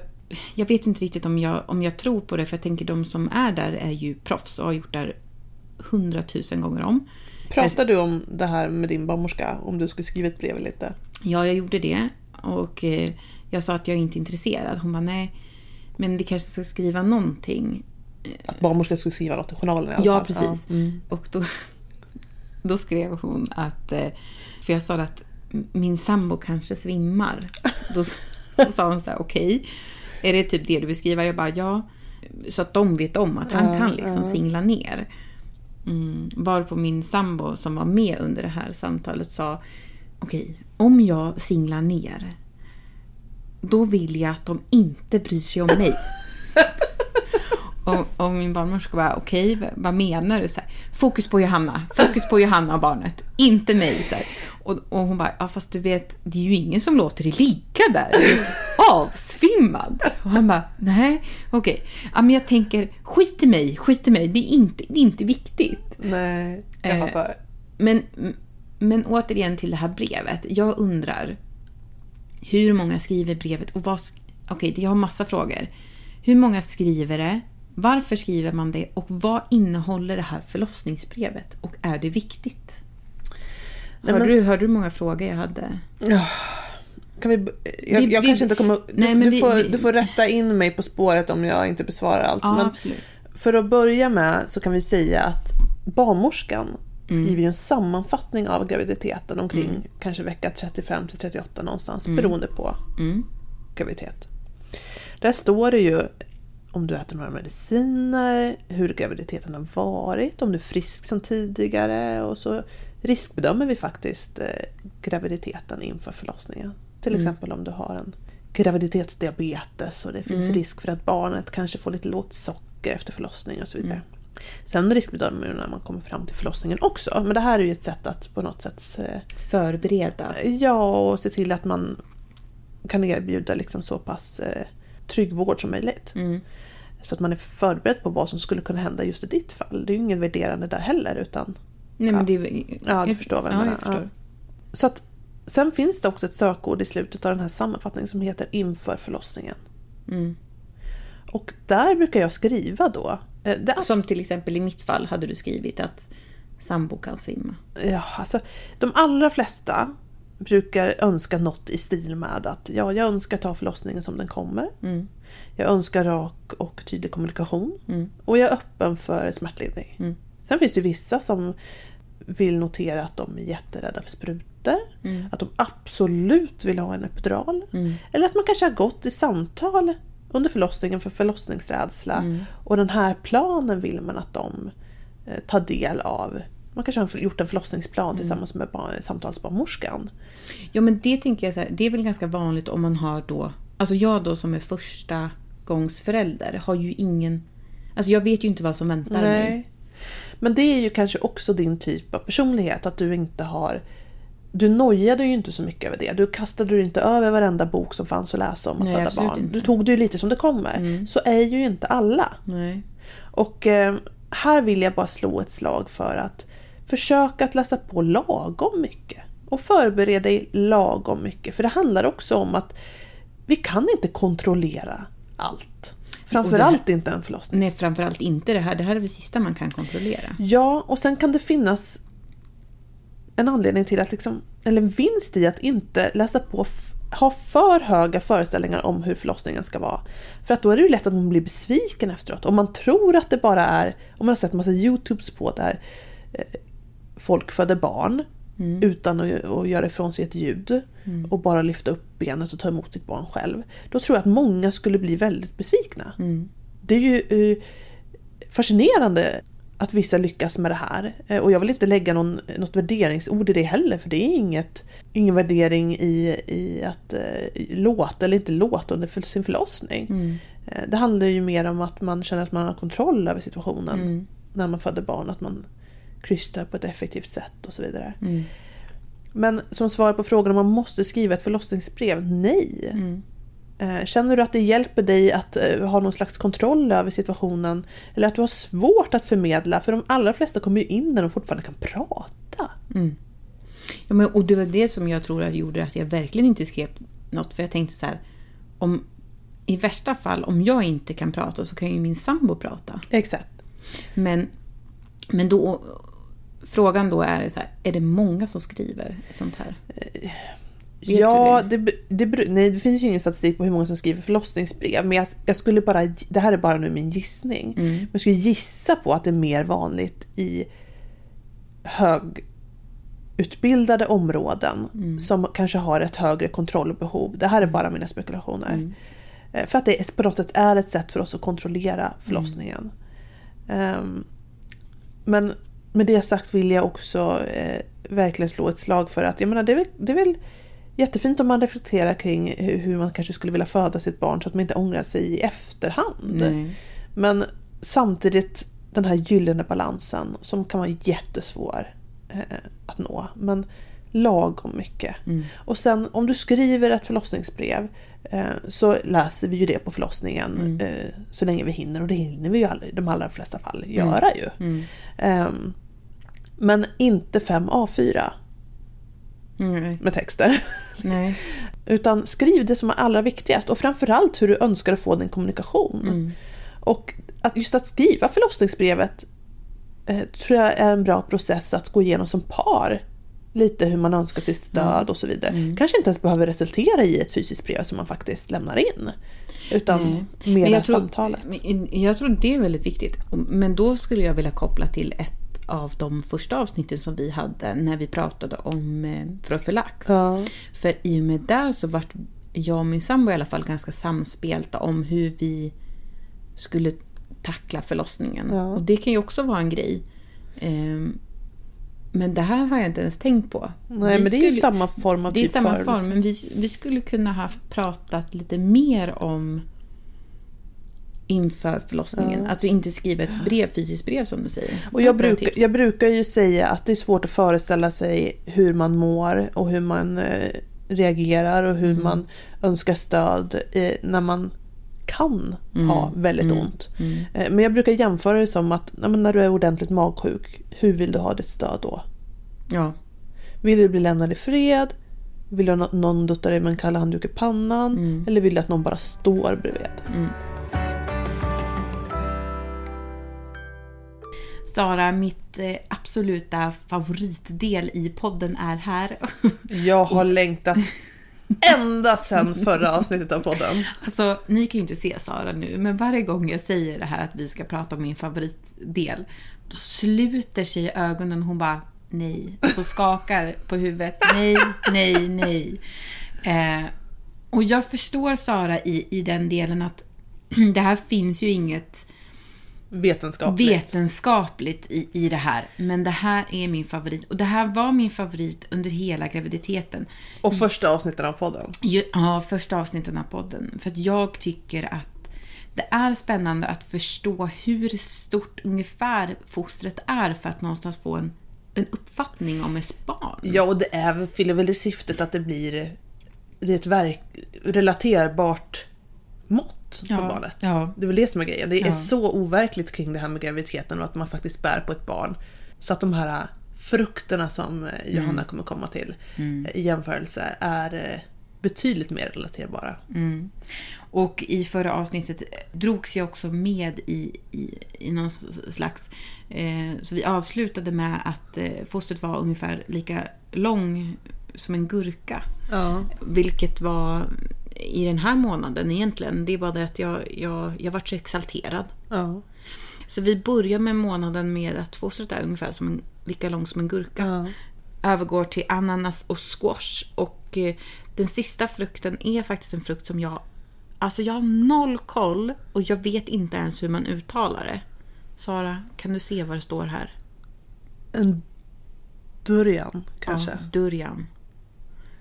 jag vet inte riktigt om jag, om jag tror på det, för jag tänker de som är där är ju proffs och har gjort det hundratusen gånger om. Pratar du om det här med din barnmorska? Om du skulle skriva ett brev eller inte? Ja, jag gjorde det. Och eh, jag sa att jag inte är intresserad. Hon bara, nej, men vi kanske ska skriva någonting. Att barnmorskan skulle skriva något i journalen i alla Ja, fall. precis. Mm. Och då, då skrev hon att, eh, för jag sa att min sambo kanske svimmar. Då, sa hon så här, okej, är det typ det du skriva? Jag bara, ja. Så att de vet om att han kan liksom singla ner. Mm, varpå min sambo som var med under det här samtalet sa, okej, om jag singlar ner, då vill jag att de inte bryr sig om mig. Och, och min barnmorska bara, okej, v- vad menar du? Så här, fokus på Johanna, fokus på Johanna och barnet, inte mig. Så här. Och, och hon bara, ja fast du vet, det är ju ingen som låter dig ligga där, avsvimmad. Och han bara, nej, okej. Ja men jag tänker, skit i mig, skit i mig, det är inte, det är inte viktigt. Nej, jag Eh, fattar. Men, men återigen till det här brevet. Jag undrar hur många skriver brevet och vad... Okej, jag har massa frågor. Hur många skriver det? Varför skriver man det? Och vad innehåller det här förlossningsbrevet? Och är det viktigt? Hörde, men- du, hörde du många frågor jag hade? Kan vi, jag Vi- jag vi- kanske inte kommer... Du, Nej, men du, vi- får, du får rätta in mig på spåret om jag inte besvarar allt. Ja, men absolut. för att börja med så kan vi säga att barnmorskan Mm. skriver ju en sammanfattning av graviditeten omkring kanske vecka 35 till 38 någonstans beroende på Mm. graviditet. Där står det ju om du äter några mediciner, hur graviditeten har varit, om du är frisk sedan tidigare och så riskbedömer vi faktiskt eh, graviditeten inför förlossningen. Till exempel om du har en graviditetsdiabetes och det finns risk för att barnet kanske får lite lågt socker efter förlossning och så vidare. Sen riskbedömer vi när man kommer fram till förlossningen också. Men det här är ju ett sätt att på något sätt eh, Förbereda. Ja, och se till att man kan erbjuda liksom så pass eh, trygg vård som möjligt. Mm. Så att man är förberedd på vad som skulle kunna hända just i ditt fall. Det är ju inget värderande där heller utan Nej, men det, Ja, du förstår vad jag ja, menar. jag förstår. Ja. Så att, sen finns det också ett sökord i slutet av den här sammanfattningen som heter inför förlossningen. Mm. Och där brukar jag skriva då. eh, Det, Som till exempel i mitt fall hade du skrivit att sambo kan svimma. ja, alltså, de allra flesta brukar önska något i stil med att ja, jag önskar ta förlossningen som den kommer. Mm. Jag önskar rak och tydlig kommunikation. Mm. Och jag är öppen för smärtlindring. Mm. Sen finns det vissa som vill notera att de är jätterädda för sprutor. Mm. Att de absolut vill ha en epidural. Mm. Eller att man kanske har gått i samtal under förlossningen för förlossningsrädsla. Mm. Och den här planen vill man att de eh, tar del av. Man kanske har gjort en förlossningsplan Mm. tillsammans med barn, samtalsbarnmorskan. Ja, men det tänker jag så här, det är väl ganska vanligt om man har då... Alltså jag då som är första gångs förälder har ju ingen... Alltså jag vet ju inte vad som väntar mig. Men det är ju kanske också din typ av personlighet. Att du inte har... Du nojade ju inte så mycket över det. Du kastade dig inte över varenda bok som fanns att läsa om att Nej, föda barn. inte. Du tog det ju lite som det kommer. Så är ju inte alla. Nej. Och eh, här vill jag bara slå ett slag för att försöka att läsa på lagom mycket. Och förbereda dig lagom mycket. För det handlar också om att vi kan inte kontrollera allt. Framförallt inte en förlossning. Nej, framförallt inte det här. Det här är det sista man kan kontrollera. Ja, och sen kan det finnas en anledning till att liksom, eller en vinst i att inte läsa på, ha för höga föreställningar om hur förlossningen ska vara. För att då är det ju lätt att man blir besviken efteråt. Om man tror att det bara är, om man har sett massa YouTubes på där eh, folk föder barn utan att, att göra ifrån sig ett ljud och bara lyfta upp benet och ta emot sitt barn själv. Då tror jag att många skulle bli väldigt besvikna. Mm. Det är ju eh, fascinerande att vissa lyckas med det här. Eh, Och jag vill inte lägga någon, något värderingsord i det heller för det är inget, ingen värdering i, i att eh, låta eller inte låta under sin förlossning. Mm. Eh, det handlar ju mer om att man känner att man har kontroll över situationen Mm. när man föder barn. Att man krystar på ett effektivt sätt och så vidare. Mm. Men som svar på frågan om man måste skriva ett förlossningsbrev, nej. Mm. Eh, Känner du att det hjälper dig att eh, ha någon slags kontroll över situationen? Eller att du har svårt att förmedla? För de allra flesta kommer ju in när de fortfarande kan prata. Mm. Ja, men, och det var det som jag tror att gjorde att jag verkligen inte skrev något. För jag tänkte så här, om, i värsta fall, om jag inte kan prata så kan ju min sambo prata. Exakt. Men, men då, frågan då är så här, är det många som skriver sånt här? Vet ja, det, det, bero- nej, det finns ju ingen statistik på hur många som skriver förlossningsbrev. Men jag, jag skulle bara, det här är bara nu min gissning. Mm. Men jag skulle gissa på att det är mer vanligt i högutbildade områden Mm. som kanske har ett högre kontrollbehov. Det här är bara mina spekulationer. Mm. Eh, För att det på något sätt är ett sätt för oss att kontrollera förlossningen. Ehm, men med det sagt vill jag också eh, verkligen slå ett slag för att jag menar, det, är väl, det är väl jättefint om man reflekterar kring hur, hur man kanske skulle vilja föda sitt barn så att man inte ångrar sig i efterhand. Nej. Men samtidigt den här gyllene balansen som kan vara jättesvår eh, att nå. Men lagom mycket. Mm. Och sen om du skriver ett förlossningsbrev eh, så läser vi ju det på förlossningen Mm. eh, så länge vi hinner. Och det hinner vi ju aldrig, de allra flesta fall göra ju. Mm. Ehm, men inte fem A4 Mm. med texter. Nej. Utan skriv det som är allra viktigast och framförallt hur du önskar att få din kommunikation. Mm. Och att just att skriva förlossningsbrevet eh, tror jag är en bra process att gå igenom som par. Lite hur man önskar sitt stöd och så vidare. Mm. Kanske inte ens behöver resultera i ett fysiskt brev som man faktiskt lämnar in. Utan mer samtalet. Jag tror det är väldigt viktigt. Men då skulle jag vilja koppla till ett av de första avsnitten som vi hade när vi pratade om eh, profylax. Ja. För i och med det så vart jag och min sambo i alla fall ganska samspelta om hur vi skulle tackla förlossningen. Ja. Och det kan ju också vara en grej. Ehm, Men det här har jag inte ens tänkt på. Nej Vi men det är ju skulle- samma form av det är typ samma förelse. form, men vi, vi skulle kunna ha pratat lite mer om inför förlossningen. Ja. Alltså inte skriva ett brev, fysiskt brev som du säger. Och jag brukar, jag brukar ju säga att det är svårt att föreställa sig hur man mår och hur man eh, reagerar och hur Mm. man önskar stöd eh, när man kan ha väldigt ont. Eh, Men jag brukar jämföra det som att ja, när du är ordentligt magsjuk, hur vill du ha ditt stöd då? Ja. Vill du bli lämnad i fred? Vill du att nå- någon duttar dig med en kall handduk i pannan? Eller vill du att någon bara står bredvid? Sara, mitt eh, absoluta favoritdel i podden är här. Jag har längtat ända sedan förra avsnittet av podden. Alltså, ni kan ju inte se Sara nu, men varje gång jag säger det här att vi ska prata om min favoritdel, då sluter sig ögonen och hon bara nej. Alltså skakar på huvudet. Nej, nej, nej. Eh, och jag förstår Sara i, i den delen att det här finns ju inget Vetenskapligt. vetenskapligt i, i det här. Men det här är min favorit. Och det här var min favorit under hela graviditeten. Och första avsnittet av podden. Ja, första avsnitten av podden. För att jag tycker att det är spännande att förstå hur stort ungefär fostret är för att någonstans få en, en uppfattning om ett barn. Ja, och det är, fyller väl det syftet att det blir det är ett verk, relaterbart mått på Ja, barnet. ja. Det är väl det som är grejen. Det är Ja. så overkligt kring det här med graviditeten och att man faktiskt bär på ett barn. Så att de här frukterna som eh, Johanna Mm. kommer komma till eh, i jämförelse är betydligt mer relaterbara. Mm. Och i förra avsnittet drogs jag också med i, i, i någon slags... Eh, så vi avslutade med att eh, fostret var ungefär lika lång som en gurka. Ja. Vilket var i den här månaden egentligen. Det är bara det att jag, jag, jag vart så exalterad. Ja. Så vi börjar med månaden med att fostret är ungefär som en, lika lång som en gurka. Ja. Övergår till ananas och squash. Och eh, den sista frukten är faktiskt en frukt som jag... Alltså jag har noll koll och jag vet inte ens hur man uttalar det. Sara, kan du se vad det står här? En durian kanske. Ja, durian.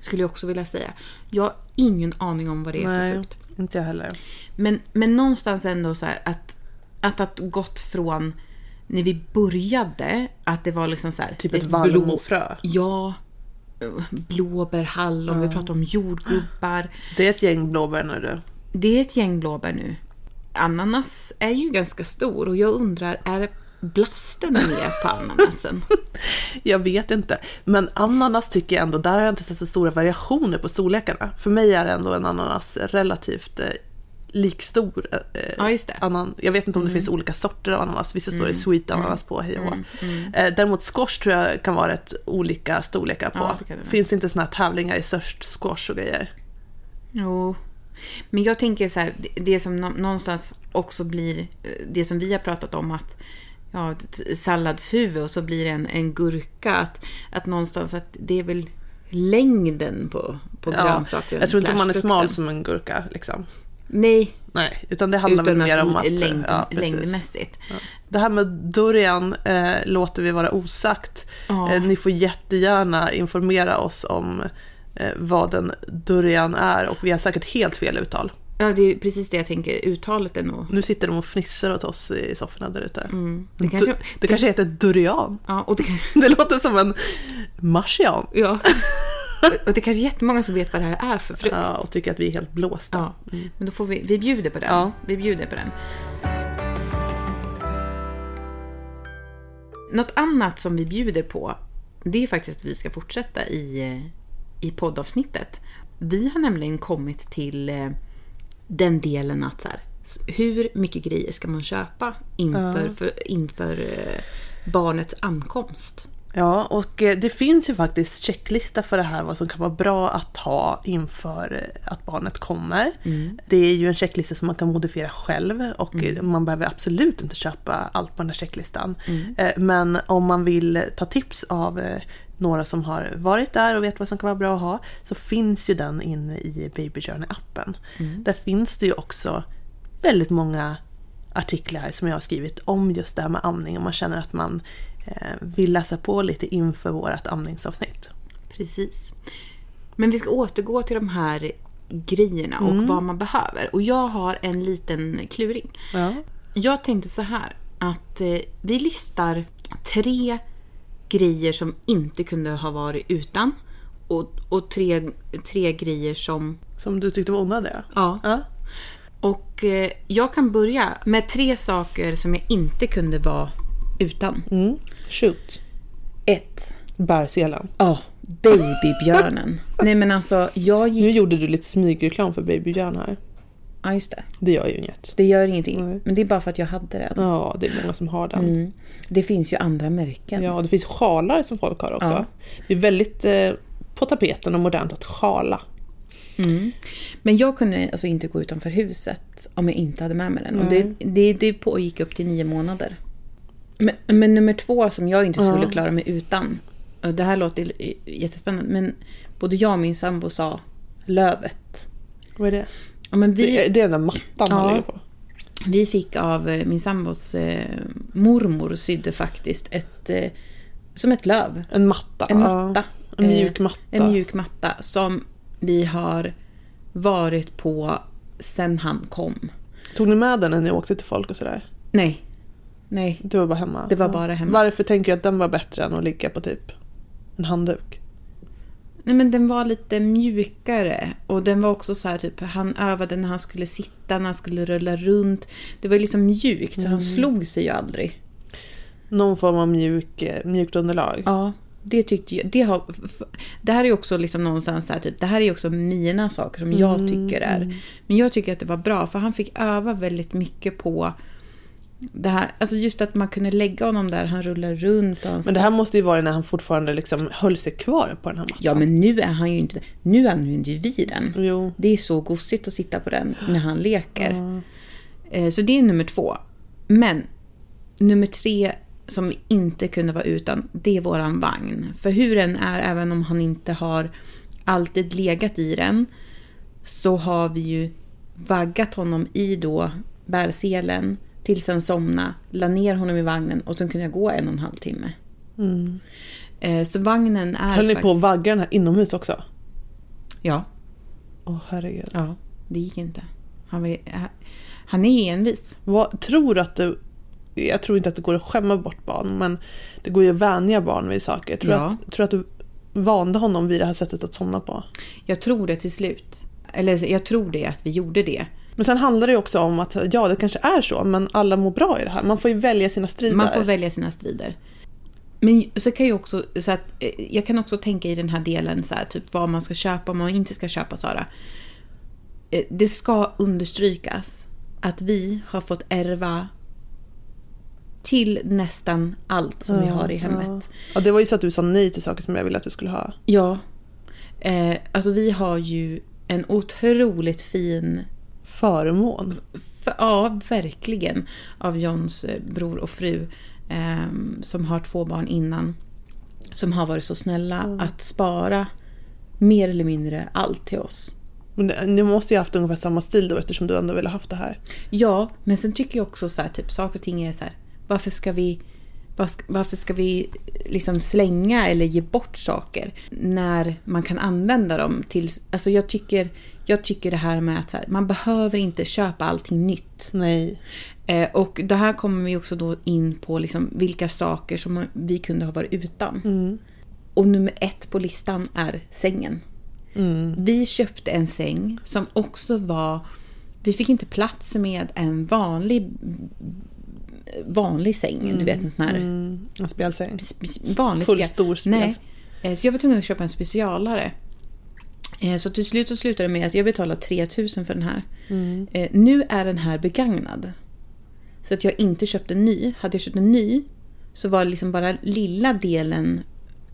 Skulle jag också vilja säga. Jag har ingen aning om vad det är för Nej, frukt. inte jag heller. Men, men någonstans ändå så här att, att ha gått från när vi började, att det var liksom så här... Typ ett vallmofrö. Ja. Blåbär, hallon, vi pratar om jordgubbar. Det är ett gäng blåbär nu du. Det är ett gäng blåbär nu. Ananas är ju ganska stor och jag undrar, är blasten med på ananasen? Jag vet inte. Men ananas tycker jag ändå, där har jag inte sett så stora variationer på storlekarna. För mig är ändå en ananas relativt eh, likstor. Eh, Ja, just det. Mm. Anan, jag vet inte om det finns olika sorter av ananas. Vissa står det sweet ananas på, hej och hå. Eh, däremot squash tror jag kan vara rätt olika storlekar på. Ja, det det finns inte såna här tävlingar i störst squash och grejer. Jo. Men jag tänker så här, det- som nå- någonstans också blir eh, det som vi har pratat om att ja, ett salladshuvud och så blir det en, en gurka. Att, att någonstans att det är väl längden på, på Ja, grönsaken. jag tror inte man är smal som en gurka. Liksom. Nej, Nej, utan det handlar utan väl mer om att... längd, ja, längdmässigt. Det här med durian eh, låter vi vara osagt. Ja. Eh, ni får jättegärna informera oss om eh, vad en durian är och vi har säkert helt fel uttal. Ja, det är precis det jag tänker. Uttalet är nog... Nu sitter de och fnissar åt oss i sofforna där ute. Mm. Det kanske, Du, det kanske heter durian. ja, och det, Det låter som en marsian. ja. och det är kanske jättemånga som vet vad det här är för frukt. Ja, och tycker att vi är helt blåsta. Ja, men då får vi, vi bjuder på den. Ja. Vi bjuder på den. Något annat som vi bjuder på, det är faktiskt att vi ska fortsätta i, eh, i poddavsnittet. Vi har nämligen kommit till eh, den delen att så här, hur mycket grejer ska man köpa inför, för, inför eh, barnets ankomst? Ja, och eh, det finns ju faktiskt checklista för det här vad som kan vara bra att ha inför eh, att barnet kommer. Det är ju en checklista som man kan modifiera själv och eh, man behöver absolut inte köpa allt på den här checklistan. Eh, Men om man vill ta tips av några som har varit där och vet vad som kan vara bra att ha så finns ju den inne i Baby Journey-appen. Där finns det ju också väldigt många artiklar som jag har skrivit om just det här med amning om man känner att man eh, vill läsa på lite inför vårt amningsavsnitt. Precis. Men vi ska återgå till de här grejerna och Mm. vad man behöver. Och jag har en liten kluring. Ja. Jag tänkte så här att eh, vi listar tre grejer som inte kunde ha varit utan. Och, och tre, tre grejer som... Som du tyckte var onödiga? Ja. Ja. Och eh, jag kan börja med tre saker som jag inte kunde vara utan. Mm. Shoot. Ett. Bärselen. Ja, babybjörnen. Nej men alltså, jag gick... Nu gjorde du lite smygreklam för babybjörn här. Ja, just det. Det gör ju inget. Det gör ingenting. Nej. Men det är bara för att jag hade den. Ja, det är många som har den. Mm. Det finns ju andra märken. Ja, det finns sjalar som folk har också. Ja. Det är väldigt eh, på tapeten och modernt att sjala. Mm. Men jag kunde alltså inte gå utanför huset om jag inte hade med mig den. Och det, det, det pågick upp till nio månader. Men, men nummer två som jag inte skulle klara mig utan. och Det här låter jättespännande men både jag och min sambo sa lövet. Vad är det? Ja, men vi, det är den där mattan Ja. han ligger på. vi fick av eh, min sambos eh, mormor sydde faktiskt ett eh, som ett löv. En matta. En ja. matta. En mjuk Eh, matta. En mjuk matta som vi har varit på sen han kom. Tog ni med den när ni åkte till folk och sådär? Nej. Nej. Du var bara hemma? Det var bara hemma. Varför tänker du att den var bättre än att ligga på typ en handduk? Nej men den var lite mjukare. Och den var också så här typ, han övade när han skulle sitta, när han skulle rulla runt. Det var liksom mjukt så han slog sig ju aldrig. Någon form av mjuk, mjukt underlag? Ja, det tyckte jag. Det, har, det här är också liksom någonstans så här, typ, det här är också mina saker som jag tycker är. Men jag tycker att det var bra för han fick öva väldigt mycket på det här. Alltså just att man kunde lägga honom där, han rullar runt och han Men det här måste ju vara när han fortfarande liksom höll sig kvar på den här mattan. Ja, men nu är han ju inte Nu använder ju vi den. Jo. Det är så gosigt att sitta på den när han leker. Eh, Så det är nummer två. Men nummer tre som vi inte kunde vara utan, det är våran vagn. För hur den är, även om han inte har alltid legat i den, så har vi ju vaggat honom i då bärselen tills han somnade, la ner honom i vagnen och sen kunde jag gå en och en halv timme. Eh, Så vagnen är Höll ni på att vagga den här inomhus också? Ja. Åh herregud. Ja, det gick inte. Han, var, han är envis. Vad, tror du att du... Jag tror inte att det går att skämma bort barn, men det går ju att vänja barn vid saker. Tror, Ja. att, tror att du vande honom vid det här sättet att somna på? Jag tror det till slut. Eller jag tror det att vi gjorde det. Men sen handlar det också om att, ja det kanske är så, men alla mår bra i det här. Man får ju välja sina strider. Man får välja sina strider. Men så kan jag också, så att, eh, jag kan också tänka i den här delen så här, typ vad man ska köpa och vad man inte ska köpa Sara. Eh, Det ska understrykas att vi har fått ärva till nästan allt som vi har i hemmet. Ja. ja, det var ju så att du sa nej till saker som jag ville att du skulle ha. Ja. Eh, alltså vi har ju en otroligt fin, Förmån. f- ja verkligen, av Johns eh, bror och fru ehm, som har två barn innan. Som har varit så snälla att spara mer eller mindre allt till oss. Men ni måste ju ha haft ungefär samma stil då eftersom du ändå ville ha haft det här. Ja, men sen tycker jag också så här, typ saker och ting är så här, varför ska vi varför ska vi liksom slänga eller ge bort saker när man kan använda dem till... Alltså jag tycker, jag tycker det här med att här, man behöver inte köpa allting nytt. Nej. Eh, och det här kommer vi också då in på liksom vilka saker som vi kunde ha varit utan. Mm. Och nummer ett på listan är sängen. Mm. Vi köpte en säng som också var... Vi fick inte plats med en vanlig vanlig säng. Du vet en sån här Mm. En spjälsäng. spe- vanlig Full spjäll. stor spjäl. Nej. Eh, Så jag var tvungen att köpa en specialare. Eh, Så till slut så slutade det med att jag betalade 3000 för den här. Mm. Eh, Nu är den här begagnad. Så att jag inte köpte en ny. Hade jag köpt en ny så var det liksom bara lilla delen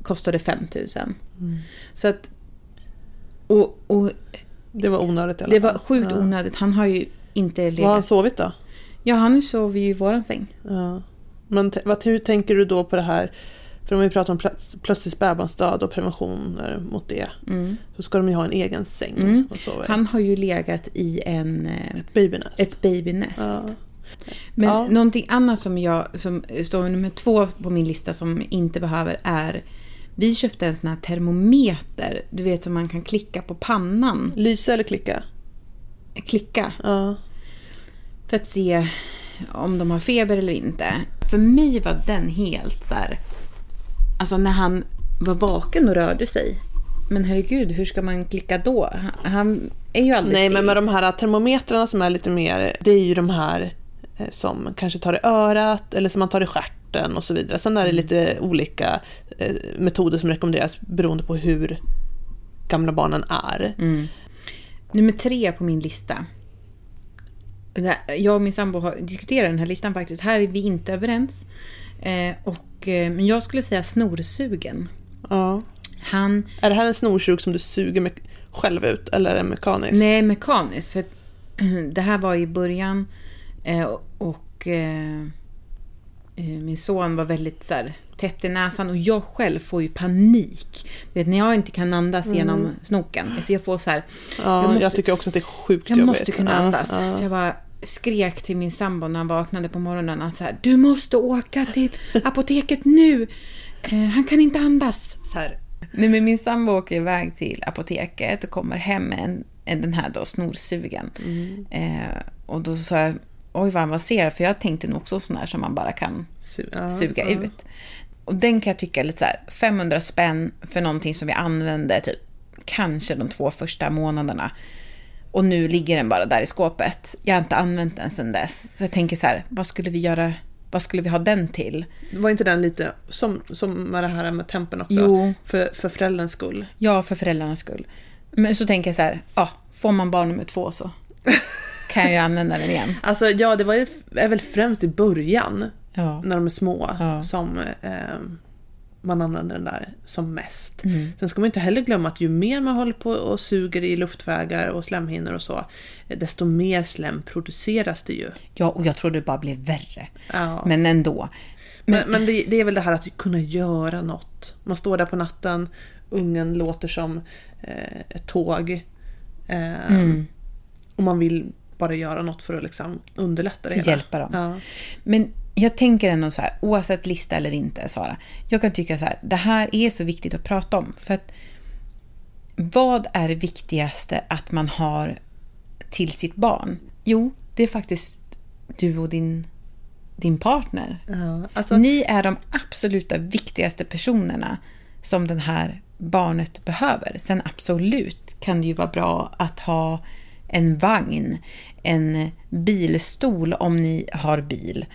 kostade 5000. Mm. Så att... Och, och Det var onödigt i alla det fall. var sjukt ja. onödigt. Han har ju inte legat... Var har han sovit då? Ja, han sov ju i våran säng. Ja. Men vad, hur tänker du då på det här? För om vi pratar om plöts- plötslig spädbarnsdöd och preventioner mot det. Mm. Så ska de ju ha en egen säng Mm. att sova. Han har ju legat i en, eh, Ett babynest. ett babynest. Ja. Men Ja. någonting annat som jag som står nummer två på min lista som inte behöver är vi köpte en sån här termometer, du vet som man kan klicka på pannan. Lysa eller klicka? Klicka Ja. för att se om de har feber eller inte. För mig var den helt så här, alltså när han var vaken och rörde sig. Men herregud, hur ska man klicka då? han är ju aldrig Nej, still. men med de här termometrarna som är lite mer, det är ju de här eh, som kanske tar i örat eller som man tar i stjärten och så vidare. Sen är det lite olika eh, metoder som rekommenderas beroende på hur gamla barnen är. Mm. Nummer tre på min lista. Jag och min sambo har diskuterat den här listan faktiskt. Här är vi inte överens. Eh, och, men jag skulle säga snorsugen. Ja. Han, Är det här en snorsug som du suger me- själv ut eller är det mekanisk? nej mekaniskt. För det här var i början eh, och eh, eh, min son var väldigt så här, täppt i näsan och jag själv får ju panik. Du vet när jag inte kan andas genom snoken. Alltså jag får så här, ja, jag jag, måste- tycker också att det är sjukt Jag jobbigt. måste kunna Ja, andas. ja. Så jag bara skrek till min sambo när han vaknade på morgonen att så här, du måste åka till apoteket nu. Eh, han kan inte andas. Så här. Nej, men min sambo åker iväg till apoteket och kommer hem med en, en, den här då, snorsugen. Eh, och då sa jag, oj vad ser För jag tänkte nog också sån här som man bara kan Su- ja, suga ja. ut. Och den kan jag tycka är lite så här 500 spänn för någonting som vi använde typ kanske de två första månaderna. Och nu ligger den bara där i skåpet. Jag har inte använt den sedan dess. Så jag tänker så här, vad skulle vi göra? Vad skulle vi ha den till? Var inte den lite som, som med det här med tempen också? Jo. För, för förälderns skull. Ja, för föräldrarnas skull. Men så tänker jag så här, ja, får man barn nummer två så kan jag ju använda den igen. Alltså ja, det var ju, är väl främst i början Ja. när de är små Ja. som eh, man använder den där som mest. Mm. Sen ska man inte heller glömma att ju mer man håller på och suger i luftvägar och slemhinnor och så, eh, desto mer slem produceras det ju. ja, och jag tror det bara blev värre. Ja. Men ändå. Men, men det, det är väl det här att kunna göra något. Man står där på natten, ungen låter som eh, ett tåg. Eh, Mm. Och man vill bara göra något för att liksom underlätta det För hjälpa dem. Ja. Men jag tänker ändå så här, oavsett lista eller inte, Sara. Jag kan tycka så här, det här är så viktigt att prata om. För att vad är det viktigaste att man har till sitt barn? Jo, det är faktiskt du och din, din partner. Ja, alltså, Ni är de absoluta viktigaste personerna som det här barnet behöver. Sen absolut kan det ju vara bra att ha en vagn, en bilstol om ni har bil.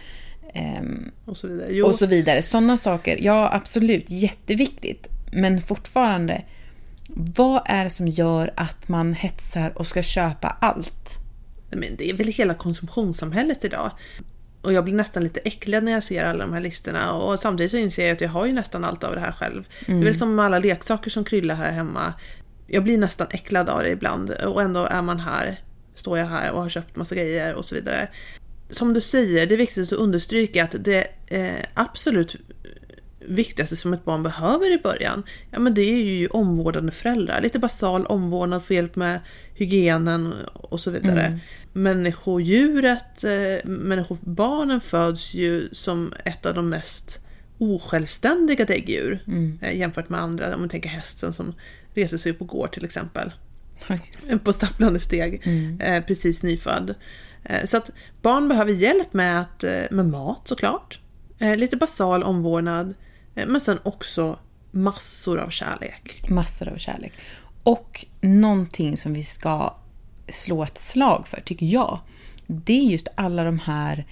Ehm, och så vidare. Jo, och så vidare. Sådana saker, ja absolut, jätteviktigt. Men fortfarande, vad är det som gör att man hetsar och ska köpa allt? men det är väl hela konsumtionssamhället idag. Och jag blir nästan lite äcklad när jag ser alla de här listorna. Och samtidigt så inser jag att jag har ju nästan allt av det här själv. Det är väl som med alla leksaker som kryllar här hemma. Jag blir nästan äcklad av det ibland. Och ändå är man här, står jag här och har köpt massa grejer och så vidare. Som du säger, det är viktigt att understryka att det eh, absolut viktigaste som ett barn behöver i början, ja men det är ju omvårdande föräldrar. Lite basal omvårdnad, få hjälp med hygienen och så vidare. Människodjuret, eh, människobarnen föds ju som ett av de mest osjälvständiga däggdjur eh, jämfört med andra. Om man tänker hästen som reser sig upp och går till exempel på stapplande steg, eh, precis nyfödd. Eh, så att barn behöver hjälp med, att, eh, med mat såklart, eh, lite basal omvårdnad, men sen också massor av kärlek. Massor av kärlek. Och någonting som vi ska slå ett slag för, tycker jag, det är just alla de här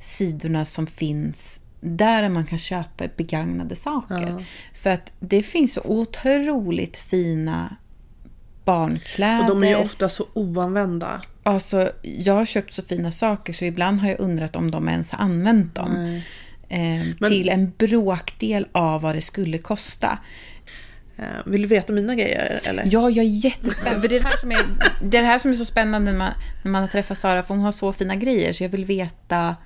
sidorna som finns där man kan köpa begagnade saker. Ja. För att det finns så otroligt fina barnkläder. Och de är ju ofta så oanvända. Alltså, jag har köpt så fina saker så ibland har jag undrat om de ens har använt dem. Eh, Men- Till en bråkdel av vad det skulle kosta. Eh, Vill du veta mina grejer eller? Ja, jag är jättespänd. För det är det här som är, det är, här som är så spännande när man, när man träffar Sara, för hon har så fina grejer. Så jag vill veta...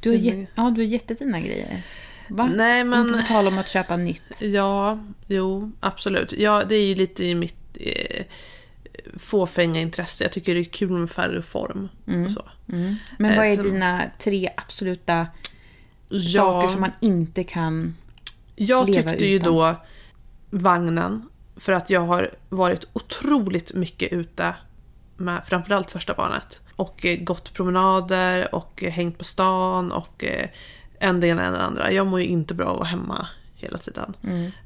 Du har, Fina jät, ja, du har jättefina grejer. Va? Nej men... På tal om att köpa nytt. Ja, jo, absolut. Ja, det är ju lite i mitt eh, fåfänga intresse. Jag tycker det är kul med färg och form. Och så. Mm. Men Eh, vad är sen- dina tre absoluta Ja, saker som man inte kan... jag leva tyckte ju utan? då vagnen. För att jag har varit otroligt mycket ute med framförallt första barnet. Och eh, gått promenader och eh, hängt på stan och en det ena än det andra. Jag mår ju inte bra av att vara hemma hela tiden.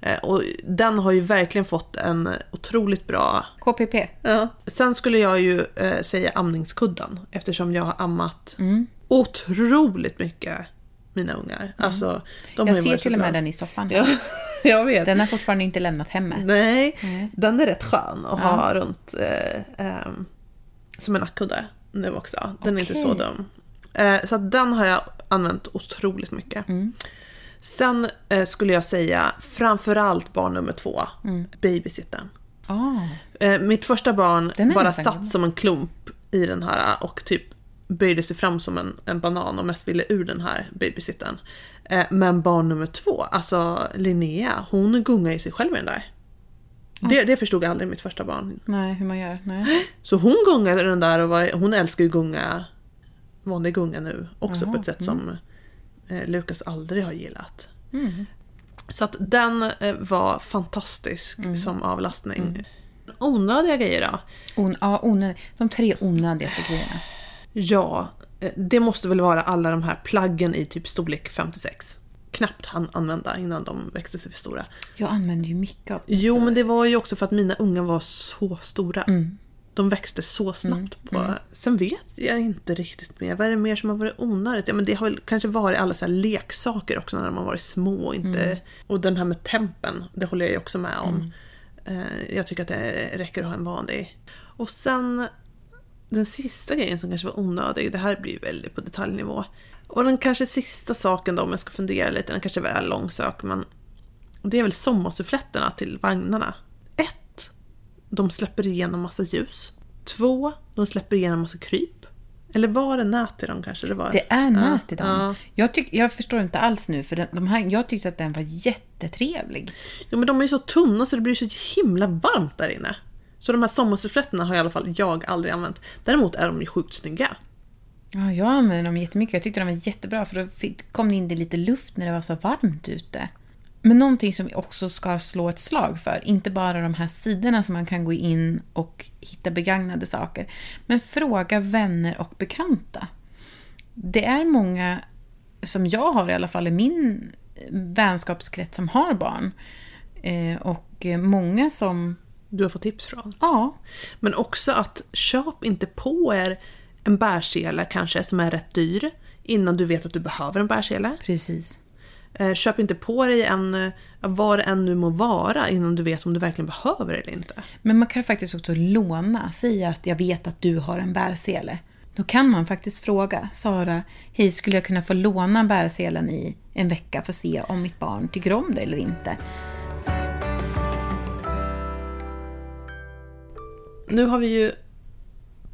Eh, och den har ju verkligen fått en otroligt bra... KPP. Ja. Sen skulle jag ju eh, säga amningskudden eftersom jag har ammat otroligt mycket mina ungar. Alltså, de Jag ser till och med den i soffan. Ja, jag vet. Den har fortfarande inte lämnat hemmet. Nej, den är rätt skön att ha runt eh, ehm, som en nackkudde nu också. Den är inte så dum. Eh, så den har jag använt otroligt mycket. Sen eh, skulle jag säga framförallt barn nummer två, babysittern. Ah, Eh, mitt första barn bara satt som en klump i den här och typ böjde sig fram som en, en banan och mest ville ur den här babysittern. Eh, men barn nummer två, alltså Linnea, hon gungar i sig själv i den där. Det, det förstod aldrig mitt första barn. nej, hur man gör. Nej. Så hon gungade den där och var, hon älskar ju gunga, vanlig gunga nu också på ett sätt som eh, Lukas aldrig har gillat. Så att den eh, var fantastisk som avlastning. Onödiga grejer då? On, ja, onöd, de tre onödigaste grejerna. Ja, eh, det måste väl vara alla de här plaggen i typ storlek 56. Knappt han använda innan de växte sig för stora. Jag använder ju mycket av Jo, men det var ju också för att mina unga var så stora. De växte så snabbt. På. Sen vet jag inte riktigt mer. Vad är det mer som har varit onödigt? Ja, men det har väl kanske varit alla så leksaker också när de har varit små. och Inte... Och den här med tempen, det håller jag ju också med om. Eh, Jag tycker att det räcker att ha en vanlig. Och sen den sista grejen som kanske var onödig, det här blir väldigt på detaljnivå. Och den kanske sista saken då, om jag ska fundera lite, den kanske är väl långsök, men det är väl sommarsuffletterna till vagnarna. De släpper igenom massa ljus. Två, de släpper igenom massa kryp. Eller var det nät i dem kanske? Det, var. Det är nät i dem. Ja. Jag, tyck, jag förstår inte alls nu, för den, de här, jag tyckte att den var jättetrevlig. Jo, men de är ju så tunna så det blir så himla varmt där inne. Så de här sommarsuffletterna har i alla fall jag aldrig använt. Däremot är de ju sjukt snygga. Ja, jag använde dem jättemycket. Jag tyckte de var jättebra, för då kom det in det lite luft när det var så varmt ute. Men någonting som vi också ska slå ett slag för, inte bara de här sidorna som man kan gå in och hitta begagnade saker, men fråga vänner och bekanta. Det är många, som jag har i alla fall i min vänskapskrets, som har barn. Eh, och många som, Du har fått tips från. ja, Men också att köp inte på er en bärsele kanske som är rätt dyr innan du vet att du behöver en bärsele. precis. Eh, Köp inte på dig en, eh, vad det än nu må vara innan du vet om du verkligen behöver det eller inte. Men man kan faktiskt också låna. Säga att jag vet att du har en bärsele. Då kan man faktiskt fråga Sara, hej skulle jag kunna få låna bärselen i en vecka för att se om mitt barn tycker om det eller inte? Nu har vi ju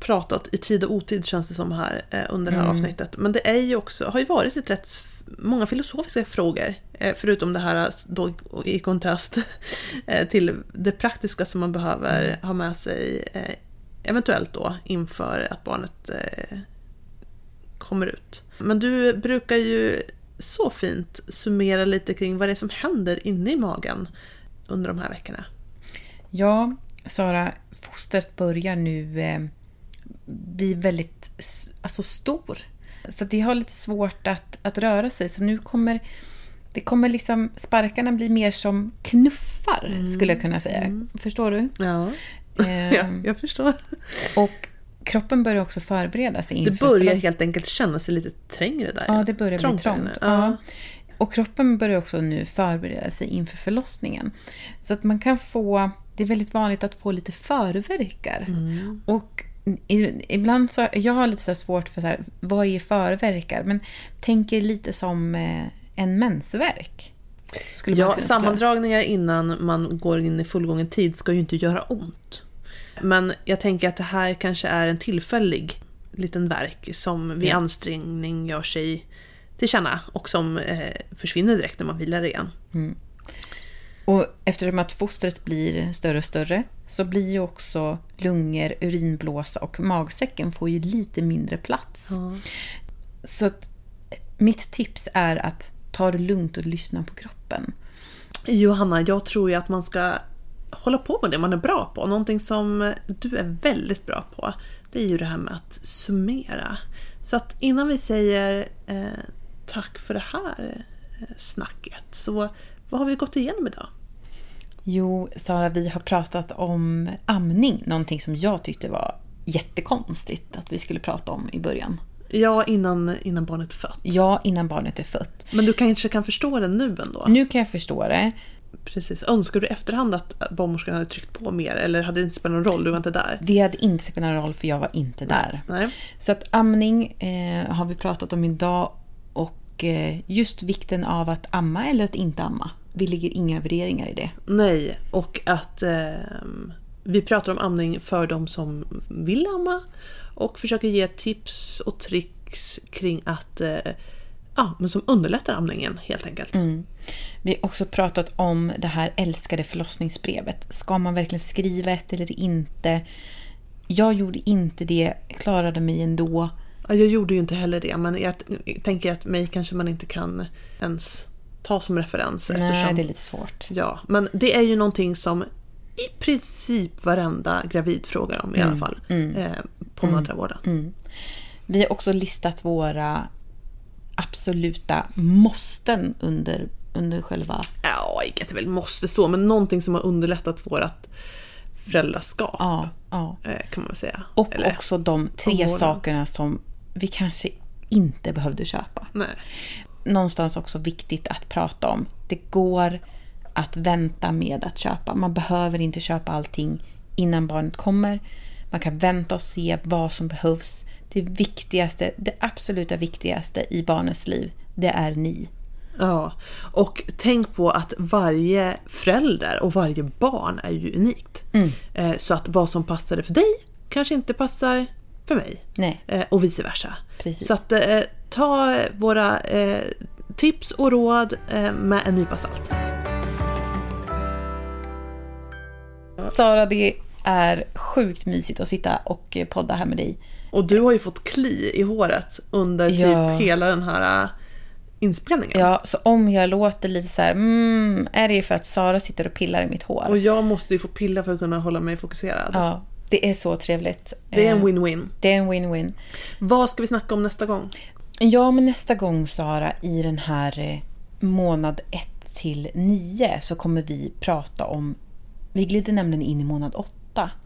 pratat i tid och otid känns det som här eh, under det här avsnittet. Men det är ju också, har ju varit lite rätt många filosofiska frågor. Eh, förutom det här eh, då i kontrast eh, till det praktiska som man behöver ha med sig eventuellt då inför att barnet kommer ut. Men du brukar ju så fint summera lite kring vad det är som händer inne i magen under de här veckorna. Ja, Sara, fostret börjar nu bli väldigt alltså, stor. Så det har lite svårt att, att röra sig. Så nu kommer det kommer liksom, sparkarna bli mer som knuffar, skulle jag kunna säga. Förstår du? Ja, Eh, ja jag förstår. Och kroppen börjar också förbereda sig Det inför börjar förlo- helt enkelt känna sig lite trängre där. Ja, det börjar Trångt bli trångt. Ja. Och kroppen börjar också nu förbereda sig inför förlossningen. Så att man kan få, det är väldigt vanligt att få lite förverkar. Mm. Och ibland så, jag har lite så svårt för så här, vad är förverkar? Men tänker lite som eh, en mensvärk. Ja, sammandragningar innan man går in i fullgången tid ska ju inte göra ont. Men jag tänker att det här kanske är en tillfällig liten verk som vid ansträngning gör sig till känna och som eh, försvinner direkt när man vilar igen. Och eftersom att fostret blir större och större så blir ju också lungor, urinblåsa och magsäcken får ju lite mindre plats. Så att mitt tips är att ta det lugnt och lyssna på kroppen. Johanna, jag tror ju att man ska hålla på med det man är bra på. Någonting som du är väldigt bra på, det är ju det här med att summera. Så att innan vi säger eh, tack för det här eh, snacket så vad har vi gått igenom idag? Jo, Sara, vi har pratat om amning. Någonting som jag tyckte var jättekonstigt att vi skulle prata om i början. Ja, innan, innan barnet är fött. Ja, innan barnet är fött. Men du kanske kan förstå det nu ändå? Nu kan jag förstå det. Precis. Önskar du efterhand att barnmorskan hade tryckt på mer eller hade det inte spelat någon roll? Du var inte där. Det hade inte spelat någon roll för jag var inte där. Nej. Så att amning eh, har vi pratat om idag och eh, just vikten av att amma eller att inte amma. Vi lägger inga värderingar i det. Nej, och att eh, vi pratar om amning för de som vill amma och försöker ge tips och tricks kring att eh, ja, men som underlättar amningen helt enkelt. Mm. Vi har också pratat om det här älskade förlossningsbrevet. Ska man verkligen skriva ett eller inte? Jag gjorde inte det, klarade mig ändå. Ja, jag gjorde ju inte heller det, men jag tänker att mig kanske man inte kan ens ta som referens. Nej, eftersom, det är lite svårt. Ja, men det är ju någonting som i princip varenda gravid frågar om i alla fall. Eh, på mödravården. Vi har också listat våra absoluta måsten under, under själva... Ja, inte väl måste så, men någonting som har underlättat vårt föräldraskap. Ja, ja. eh, Kan man väl säga. Och Eller- också de tre omvårdnad. sakerna som vi kanske inte behövde köpa. Nej. någonstans också viktigt att prata om. Det går att vänta med att köpa. Man behöver inte köpa allting innan barnet kommer. Man kan vänta och se vad som behövs. Det viktigaste, det absoluta viktigaste i barnets liv, det är ni. Ja, och tänk på att varje förälder och varje barn är ju unikt. Eh, Så att vad som passade för dig kanske inte passar för mig. Nej. Eh, Och vice versa. Precis. Så att eh, ta våra eh, tips och råd eh, med en nypa salt. Sara, det är sjukt mysigt att sitta och podda här med dig. Och du har ju fått kli i håret under typ Ja. hela den här eh, inspelningen. Ja, så om jag låter lite så här, mm, är det för att Sara sitter och pillar i mitt hår? Och jag måste ju få pilla för att kunna hålla mig fokuserad. Ja, det är så trevligt. Det är en Eh, win-win. Det är en win-win. Vad ska vi snacka om nästa gång? Ja, men nästa gång Sara, i den här eh, månad 1 till 9 så kommer vi prata om, vi glider nämligen in i månad 8.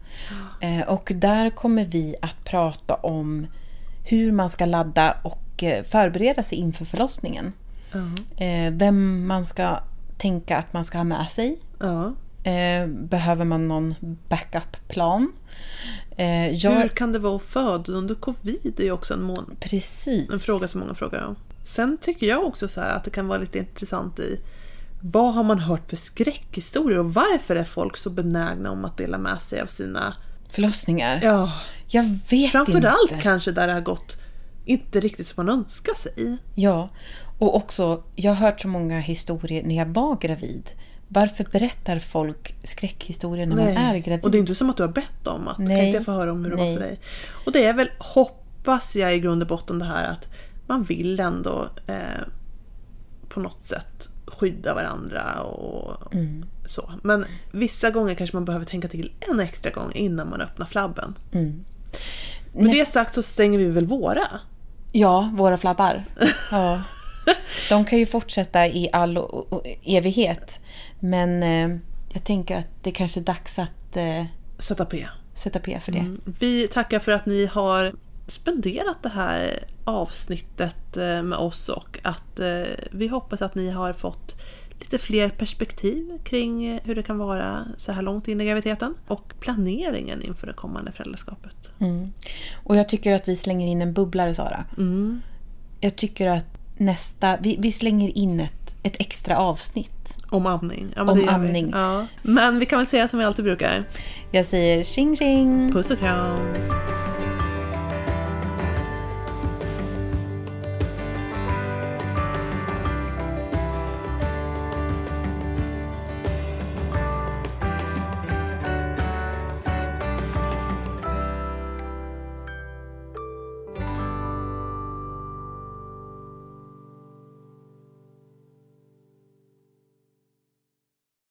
Eh, och där kommer vi att prata om hur man ska ladda och förbereda sig inför förlossningen. Eh, vem man ska tänka att man ska ha med sig. Eh, behöver man någon backup-plan? Eh, jag, Hur kan det vara att föda under covid? Det är ju också en, mån- Precis. en fråga som många frågar om. Sen tycker jag också så att det kan vara lite intressant i vad har man hört för skräckhistorier och varför är folk så benägna om att dela med sig av sina... Förlossningar. Ja, Jag vet framförallt inte. kanske där det har gått inte riktigt som man önskar sig. Ja, och också, jag har hört så många historier när jag var gravid. Varför berättar folk skräckhistorier när man är gravid? Och det är inte som att du har bett om att kan Nej. inte jag få höra om hur det Nej. var för dig. Och det är väl, hoppas jag i grund och botten det här att man vill ändå eh, på något sätt skydda varandra och Mm. så. Men vissa gånger kanske man behöver tänka till en extra gång innan man öppnar flabben. Mm. Med det sagt så stänger vi väl våra? Ja, våra flabbar. Ja. De kan ju fortsätta i all evighet. Men eh, jag tänker att det kanske är dags att eh, Sätta P. sätta P för det. Vi tackar för att ni har spenderat det här avsnittet eh, med oss och att eh, vi hoppas att ni har fått lite fler perspektiv kring eh, hur det kan vara så här långt in i graviditeten och planeringen inför det kommande föräldraskapet. Mm. Och jag tycker att vi slänger in en bubblare, Sara. Mm. Jag tycker att nästa... Vi, vi slänger in ett, ett extra avsnitt. Om amning. Ja, men Om amning. Vi. Ja. Men vi kan väl säga som vi alltid brukar. Jag säger tjing tjing! Puss och kram!